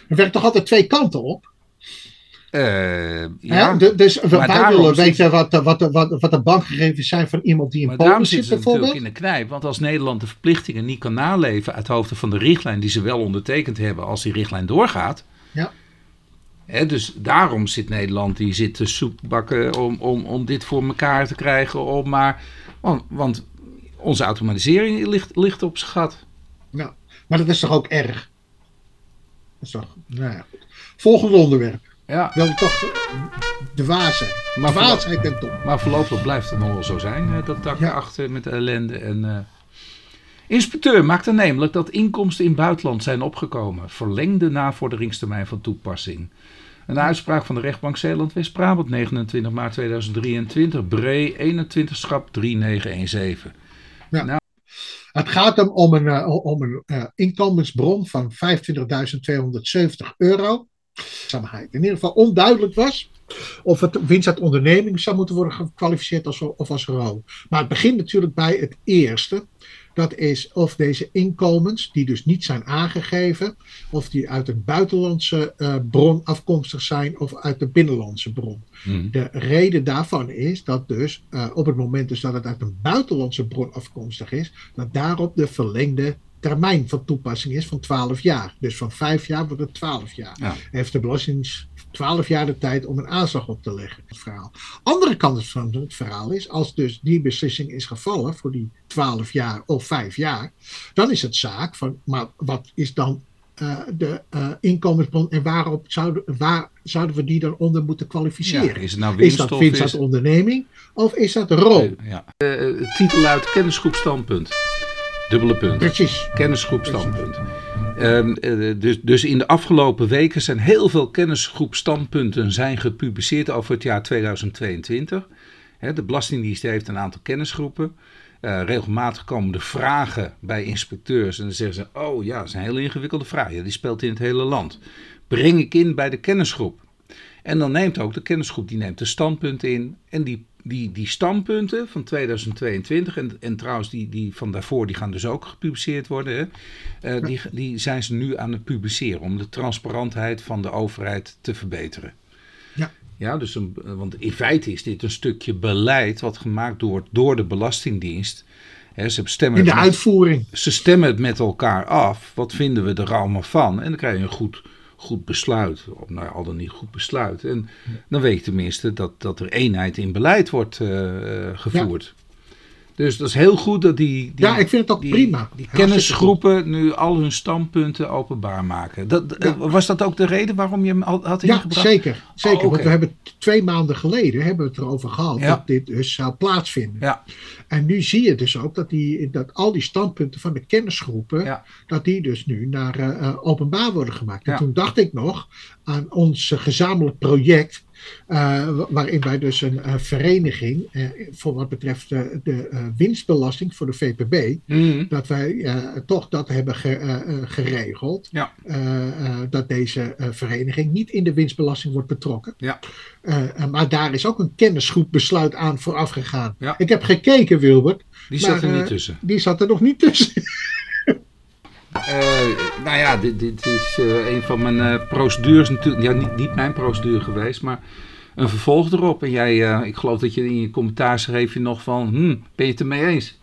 Speaker 2: Er werkt toch altijd twee kanten op?
Speaker 1: Eh, ja,
Speaker 2: dus wij
Speaker 1: daarom
Speaker 2: willen
Speaker 1: zit-
Speaker 2: weten wat, de- wat, de- wat, wat de bankgegevens zijn van iemand die in
Speaker 1: Maar
Speaker 2: Polen zit
Speaker 1: ze natuurlijk
Speaker 2: bijvoorbeeld.
Speaker 1: in de knijp. Want als Nederland de verplichtingen niet kan naleven uit hoofde van de richtlijn die ze wel ondertekend hebben als die richtlijn doorgaat.
Speaker 2: Ja.
Speaker 1: Hè, dus daarom zit Nederland, die zit te soepbakken om, om, om dit voor elkaar te krijgen. Om maar, want, want onze automatisering ligt, ligt op zijn gat.
Speaker 2: Ja. Maar dat is toch ook erg? Dat is toch, nou ja. Volgende onderwerp.
Speaker 1: Ja,
Speaker 2: ik toch de waarheid.
Speaker 1: Maar
Speaker 2: de top.
Speaker 1: maar voorlopig blijft het nog wel zo zijn, eh, dat dak
Speaker 2: Ja.
Speaker 1: achter met de ellende. En, eh, Inspecteur maakt aannemelijk dat inkomsten in het buitenland zijn opgekomen. Verlengde navorderingstermijn van toepassing. Een uitspraak van de rechtbank Zeeland-West-Brabant 29 maart 2023. Bree 21 schap 3917.
Speaker 2: Het gaat hem om een, eh, om een inkomensbron van 25.270 euro. In ieder geval onduidelijk was of het winst uit onderneming zou moeten worden gekwalificeerd als, of als rol. Maar het begint natuurlijk bij het eerste. Dat is of deze inkomens, die dus niet zijn aangegeven, of die uit een buitenlandse eh, bron afkomstig zijn of uit de binnenlandse bron.
Speaker 1: Hm.
Speaker 2: De reden daarvan is dat dus eh, op het moment dus dat het uit een buitenlandse bron afkomstig is, dat daarop de verlengde termijn van toepassing is van 12 jaar. Dus van 5 jaar wordt het 12 jaar.
Speaker 1: Ja.
Speaker 2: Heeft de 12 jaar de tijd om een aanslag op te leggen. Het verhaal. Andere kant van het verhaal is, als dus die beslissing is gevallen voor die 12 jaar of 5 jaar, dan is het zaak van, maar wat is dan uh, de uh, inkomensbron en waarop zouden, waar zouden we die dan onder moeten kwalificeren? Ja,
Speaker 1: is, het nou is
Speaker 2: dat winst onderneming of is dat rol?
Speaker 1: Ja. Uh, titel uit kennisgroep standpunt. Dubbele punt.
Speaker 2: Precies.
Speaker 1: Kennisgroep standpunt. Um, dus, dus in de afgelopen weken zijn heel veel kennisgroep standpunten zijn gepubliceerd over het jaar 2022. He, de Belastingdienst heeft een aantal kennisgroepen. Uh, regelmatig komen er vragen bij inspecteurs en dan zeggen ze: Oh ja, dat is een hele ingewikkelde vraag. Ja, die speelt in het hele land. Breng ik in bij de kennisgroep. En dan neemt ook de kennisgroep die neemt de standpunten in en die, die, die standpunten van 2022 en, en trouwens die, die van daarvoor die gaan dus ook gepubliceerd worden. Hè, uh, die, die zijn ze nu aan het publiceren om de transparantheid van de overheid te verbeteren. Ja, dus een, want in feite is dit een stukje beleid wat gemaakt wordt door de Belastingdienst. ze stemmen
Speaker 2: in de uitvoering.
Speaker 1: ze stemmen het met elkaar af. Wat vinden we er allemaal van? En dan krijg je een goed, goed besluit. Of nou, al dan niet goed besluit. En dan weet je tenminste dat, dat er eenheid in beleid wordt uh, gevoerd. Dus dat is heel goed dat die, die
Speaker 2: ja, ik vind het ook
Speaker 1: die,
Speaker 2: prima.
Speaker 1: Die kennisgroepen nu al hun standpunten openbaar maken. Dat, ja. Was dat ook de reden waarom je hem al had ingebracht?
Speaker 2: Ja, zeker. zeker oh, okay. Want we hebben twee maanden geleden hebben we het erover gehad ja. dat dit dus zou plaatsvinden.
Speaker 1: Ja.
Speaker 2: En nu zie je dus ook dat, die, dat al die standpunten van de kennisgroepen, dat die dus nu naar uh, openbaar worden gemaakt. En toen dacht ik nog aan ons gezamenlijk project uh, waarin wij dus een uh, vereniging, uh, voor wat betreft de winstbelasting voor de VPB,
Speaker 1: mm.
Speaker 2: dat wij toch dat hebben ge, geregeld.
Speaker 1: Ja.
Speaker 2: dat deze vereniging niet in de winstbelasting wordt betrokken.
Speaker 1: Ja.
Speaker 2: maar daar is ook een kennisgroepbesluit aan vooraf gegaan.
Speaker 1: Ja.
Speaker 2: Ik heb gekeken, Wilbert.
Speaker 1: Die zat maar, er niet tussen.
Speaker 2: Die zat er nog niet tussen.
Speaker 1: Uh, nou ja, dit, dit is uh, een van mijn uh, procedures natuurlijk. Ja, niet, niet, mijn procedure geweest, maar een vervolg erop. En jij, ik geloof dat je in je commentaar schreef je nog van, hm, ben je het ermee eens?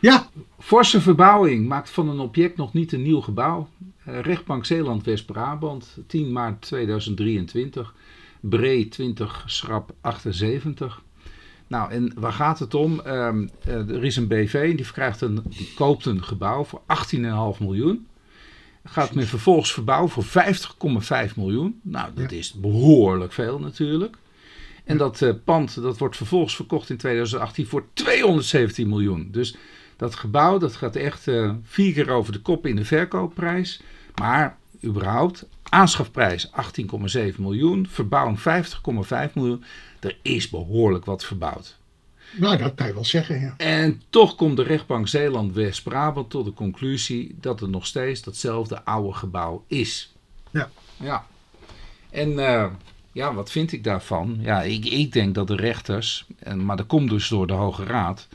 Speaker 2: Ja.
Speaker 1: Forse verbouwing maakt van een object nog niet een nieuw gebouw. rechtbank Zeeland West-Brabant, 10 maart 2023. Bree 20, schrap 78. Nou, en waar gaat het om? Um, uh, er is een BV, die, verkrijgt een, die koopt een gebouw voor 18,5 miljoen. Gaat men vervolgens verbouwen voor 50,5 miljoen. Nou, dat ja. is behoorlijk veel natuurlijk. En dat uh, pand dat wordt vervolgens verkocht in 2018 voor 217 miljoen. Dus dat gebouw dat gaat echt uh, vier keer over de kop in de verkoopprijs. Maar überhaupt, aanschafprijs 18,7 miljoen, verbouwing 50,5 miljoen. Er is behoorlijk wat verbouwd.
Speaker 2: Nou, dat kan je wel zeggen, ja.
Speaker 1: En toch komt de rechtbank Zeeland-West-Brabant tot de conclusie dat het nog steeds datzelfde oude gebouw is.
Speaker 2: Ja.
Speaker 1: Ja. En uh, ja, wat vind ik daarvan? Ja, ik, ik denk dat de rechters, en, maar dat komt dus door de Hoge Raad,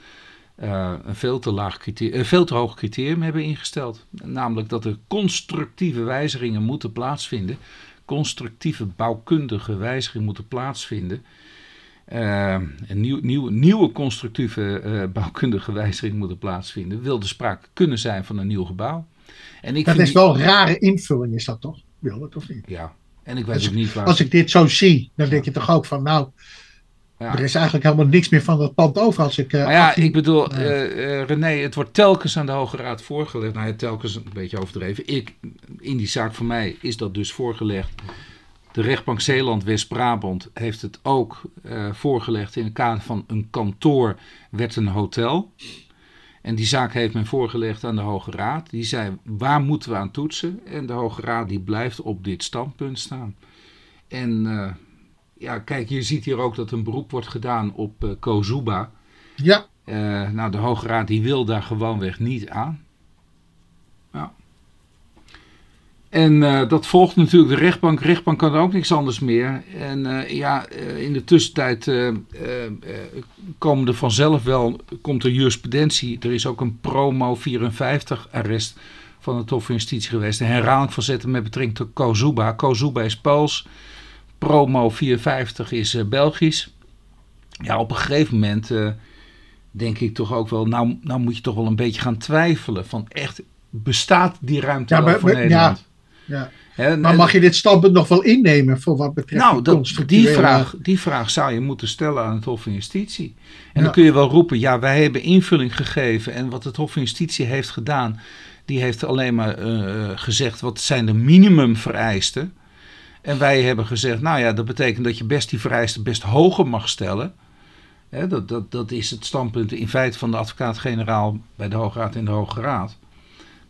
Speaker 1: uh, een veel te, laag criterium, een veel te hoog criterium hebben ingesteld. Namelijk dat er constructieve wijzigingen moeten plaatsvinden. Constructieve bouwkundige wijzigingen moeten plaatsvinden. Uh, een nieuw, nieuw, nieuwe constructieve uh, bouwkundige wijziging moeten plaatsvinden. Wil er sprake kunnen zijn van een nieuw gebouw.
Speaker 2: En ik dat vind is wel een rare invulling, is dat toch? Wil het of niet?
Speaker 1: Ja, en ik weet ook niet waar.
Speaker 2: Als ik dit zo zie, dan denk je toch ook van, nou, ja. Er is eigenlijk helemaal niks meer van het pand over als ik... Uh,
Speaker 1: maar ja, 18... ik bedoel, uh, uh, René, het wordt telkens aan de Hoge Raad voorgelegd. Nou ja, telkens een beetje overdreven. Ik, in die zaak van mij is dat dus voorgelegd. De rechtbank Zeeland-West-Brabant heeft het ook voorgelegd in het kader van een kantoor werd een hotel. En die zaak heeft men voorgelegd aan de Hoge Raad. Die zei, waar moeten we aan toetsen? En de Hoge Raad die blijft op dit standpunt staan. En ja, kijk, je ziet hier ook dat een beroep wordt gedaan op uh, Kozuba.
Speaker 2: Ja.
Speaker 1: Uh, nou, de Hoge Raad die wil daar gewoonweg niet aan. Ja. En uh, dat volgt natuurlijk de rechtbank. De rechtbank kan ook niks anders meer. En ja, in de tussentijd komen er vanzelf wel, komt er jurisprudentie. Er is ook een promo 54 arrest van het Hof van Justitie geweest. Een herhaling van zetten met betrekking tot Kozuba. Kozuba is Pools. Promo 450 is Belgisch. Ja, op een gegeven moment denk ik toch ook wel, nou, nou moet je toch wel een beetje gaan twijfelen van echt, bestaat die ruimte ja, wel voor Nederland?
Speaker 2: Ja, ja. maar mag je dit standpunt nog wel innemen voor wat betreft
Speaker 1: nou, dat, die, vraag, die vraag zou je moeten stellen aan het Hof van Justitie. En dan kun je wel roepen, ja, wij hebben invulling gegeven. En wat het Hof van Justitie heeft gedaan, die heeft alleen maar uh, gezegd wat zijn de minimumvereisten. En wij hebben gezegd, nou ja, dat betekent dat je best die vereisten best hoger mag stellen. dat, dat, dat is het standpunt in feite van de advocaat-generaal bij de Hoge Raad en de Hoge Raad.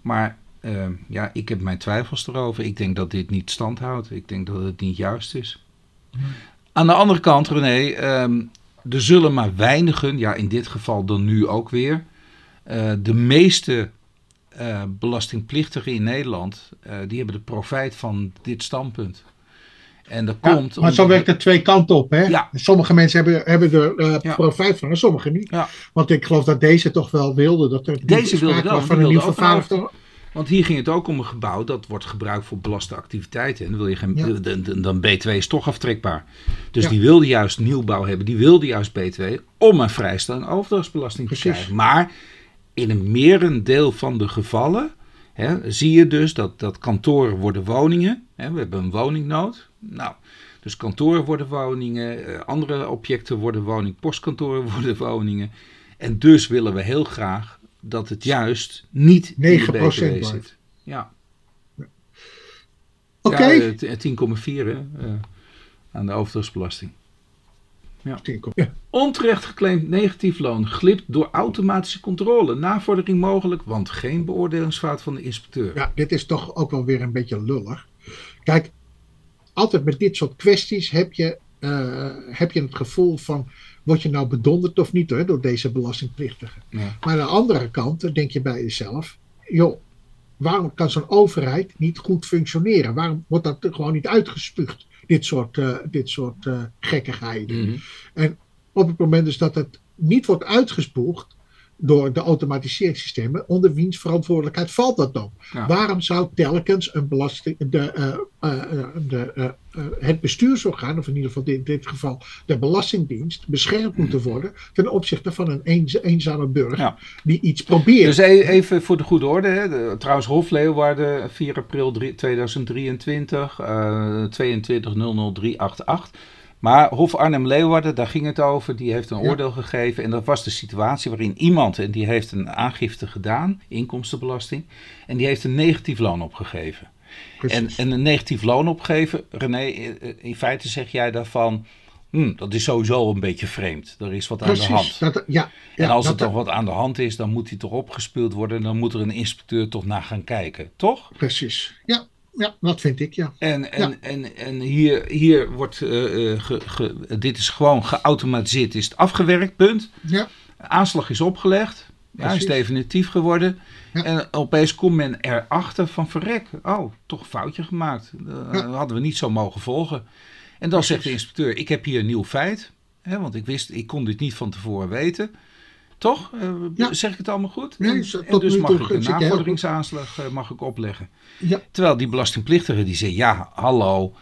Speaker 1: Maar uh, ja, ik heb mijn twijfels erover. Ik denk dat dit niet stand houdt. Ik denk dat het niet juist is. Aan de andere kant, René, um, er zullen maar weinigen, ja in dit geval dan nu ook weer, uh, de meeste uh, belastingplichtigen in Nederland, uh, die hebben de profijt van dit standpunt. En dat ja, komt.
Speaker 2: Maar zo werkt het twee kanten op. Hè? Ja. Sommige mensen hebben, hebben er uh, profijt van en sommige niet. Ja. Want ik geloof dat deze toch wel wilde. Dat er
Speaker 1: deze wilde wel. Van een nieuw vervaardigde. Want hier ging het ook om een gebouw dat wordt gebruikt voor belaste activiteiten. En dan, wil je geen, ja. dan B2 is toch aftrekbaar. Dus die wilde juist nieuwbouw hebben. Die wilde juist B2 om een vrijstelling overdrachtsbelasting te krijgen. Maar in een merendeel van de gevallen hè, zie je dus dat, dat kantoren worden woningen. Hè, we hebben een woningnood. Nou, dus kantoren worden woningen, eh, andere objecten worden woningen, postkantoren worden woningen. En dus willen we heel graag dat het juist niet 9% in de BTW zit. Ja.
Speaker 2: Oké. Okay.
Speaker 1: Ja, 10,4 uh, aan de overdrachtsbelasting. Ja. ja. Onterecht geclaimd negatief loon glipt door automatische controle. Navordering mogelijk, want geen beoordelingsfout van de inspecteur.
Speaker 2: Ja, dit is toch ook wel weer een beetje lullig. Kijk, altijd met dit soort kwesties heb je, uh, heb je het gevoel van word je nou bedonderd of niet hoor, door deze belastingplichtigen. Maar aan de andere kant denk je bij jezelf, joh, waarom kan zo'n overheid niet goed functioneren? Waarom wordt dat gewoon niet uitgespuugd, dit soort, uh, dit soort uh, gekkigheden? Mhm. En op het moment dus dat het niet wordt uitgespoegd, door de automatiseringssystemen, onder wiens verantwoordelijkheid valt dat dan? Waarom zou telkens een belasting, de, uh, uh, de, het bestuursorgaan, of in ieder geval in dit geval de Belastingdienst, beschermd moeten worden ten opzichte van een eenzame burger die iets probeert?
Speaker 1: Dus e-, even voor de goede orde, hè. trouwens Hof Leeuwarden 4 april 2023, uh, 2200388. Maar Hof Arnhem-Leeuwarden, daar ging het over, die heeft een oordeel gegeven. En dat was de situatie waarin iemand, en die heeft een aangifte gedaan, inkomstenbelasting, en die heeft een negatief loon opgegeven. En, en, een negatief loon opgeven, René, in feite zeg jij daarvan, hm, dat is sowieso een beetje vreemd. Er is wat aan de hand.
Speaker 2: Dat, ja, ja,
Speaker 1: en als er toch wat aan de hand is, dan moet die toch opgespeeld worden. Dan moet er een inspecteur toch naar gaan kijken, toch?
Speaker 2: Precies, ja ja, dat vind ik, ja.
Speaker 1: En, en, en, en hier, hier wordt, uh, ge, dit is gewoon geautomatiseerd, is het afgewerkt, punt.
Speaker 2: Ja.
Speaker 1: Aanslag is opgelegd, ja, is definitief geworden. En opeens komt men erachter van verrek, oh, toch een foutje gemaakt. Dat hadden we niet zo mogen volgen. En dan zegt de inspecteur, ik heb hier een nieuw feit. Hè, want ik wist, ik kon dit niet van tevoren weten. Toch? Uh, Zeg ik het allemaal goed?
Speaker 2: Nee,
Speaker 1: en, dus mag ik een navorderingsaanslag uh, mag ik opleggen.
Speaker 2: Ja.
Speaker 1: Terwijl die belastingplichtige die zegt, ja, hallo,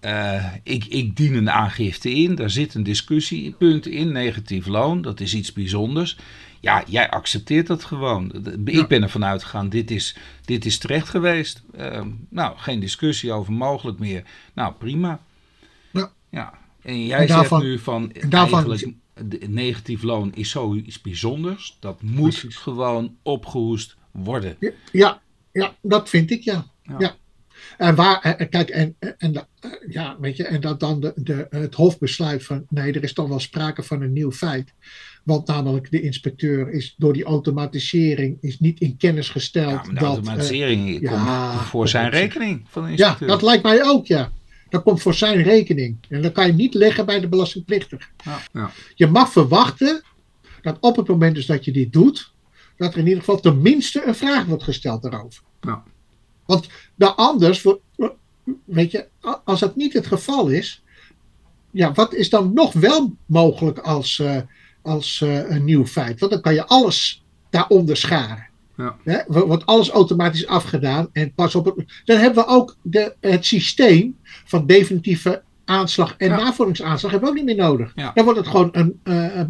Speaker 1: uh, ik, ik dien een aangifte in, daar zit een discussiepunt in, negatief loon, dat is iets bijzonders. Ja, jij accepteert dat gewoon. Ik ben ervan uitgegaan, dit is, dit is terecht geweest. Ehm, nou, geen discussie over mogelijk meer. Nou, prima.
Speaker 2: Ja.
Speaker 1: ja. En jij zegt nu van, eigenlijk negatief loon is zoiets bijzonders. Dat moet gewoon opgehoest worden.
Speaker 2: Ja, ja, dat vind ik, ja. ja. En waar, kijk, en, en, ja, weet je, en dat dan de, de, het Hof besluit van nee, er is toch wel sprake van een nieuw feit. Want namelijk de inspecteur is door die automatisering is niet in kennis gesteld. Ja,
Speaker 1: de dat, automatisering uh, komt ja, voor zijn rekening van de inspecteur.
Speaker 2: Ja, dat lijkt mij ook, ja. Dat komt voor zijn rekening. En dat kan je niet leggen bij de belastingplichtige.
Speaker 1: Ja, ja.
Speaker 2: Je mag verwachten dat op het moment dus dat je dit doet, dat er in ieder geval tenminste een vraag wordt gesteld daarover.
Speaker 1: Ja.
Speaker 2: Want dan anders, weet je, als dat niet het geval is, ja, wat is dan nog wel mogelijk als, uh, als uh, een nieuw feit? Want dan kan je alles daaronder scharen.
Speaker 1: Ja.
Speaker 2: Hè, wordt alles automatisch afgedaan. En pas op het, dan hebben we ook de, het systeem van definitieve aanslag en ja. navorderingsaanslag hebben we ook niet meer nodig.
Speaker 1: Ja.
Speaker 2: Dan wordt het gewoon een uh,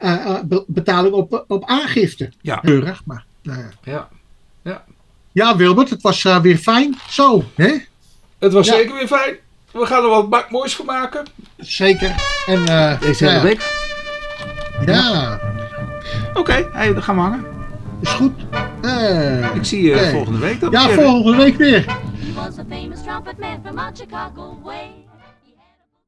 Speaker 2: uh, betaling op, op aangifte.
Speaker 1: Ja.
Speaker 2: Keurig, maar. Nou
Speaker 1: ja. Ja.
Speaker 2: ja, Wilbert, het was weer fijn. Zo, hè?
Speaker 1: Het was
Speaker 2: Ja.
Speaker 1: zeker weer fijn. We gaan er wat moois van maken.
Speaker 2: Zeker. En, eh,
Speaker 1: Deze
Speaker 2: ja,
Speaker 1: hele week.
Speaker 2: Ja,
Speaker 1: Oké, hey, dan gaan we hangen.
Speaker 2: Is goed. Eh,
Speaker 1: Ik zie je
Speaker 2: Oké.
Speaker 1: volgende week dan
Speaker 2: ja,
Speaker 1: weer.
Speaker 2: volgende week weer.
Speaker 3: He was a famous trumpet man from out Chicago way.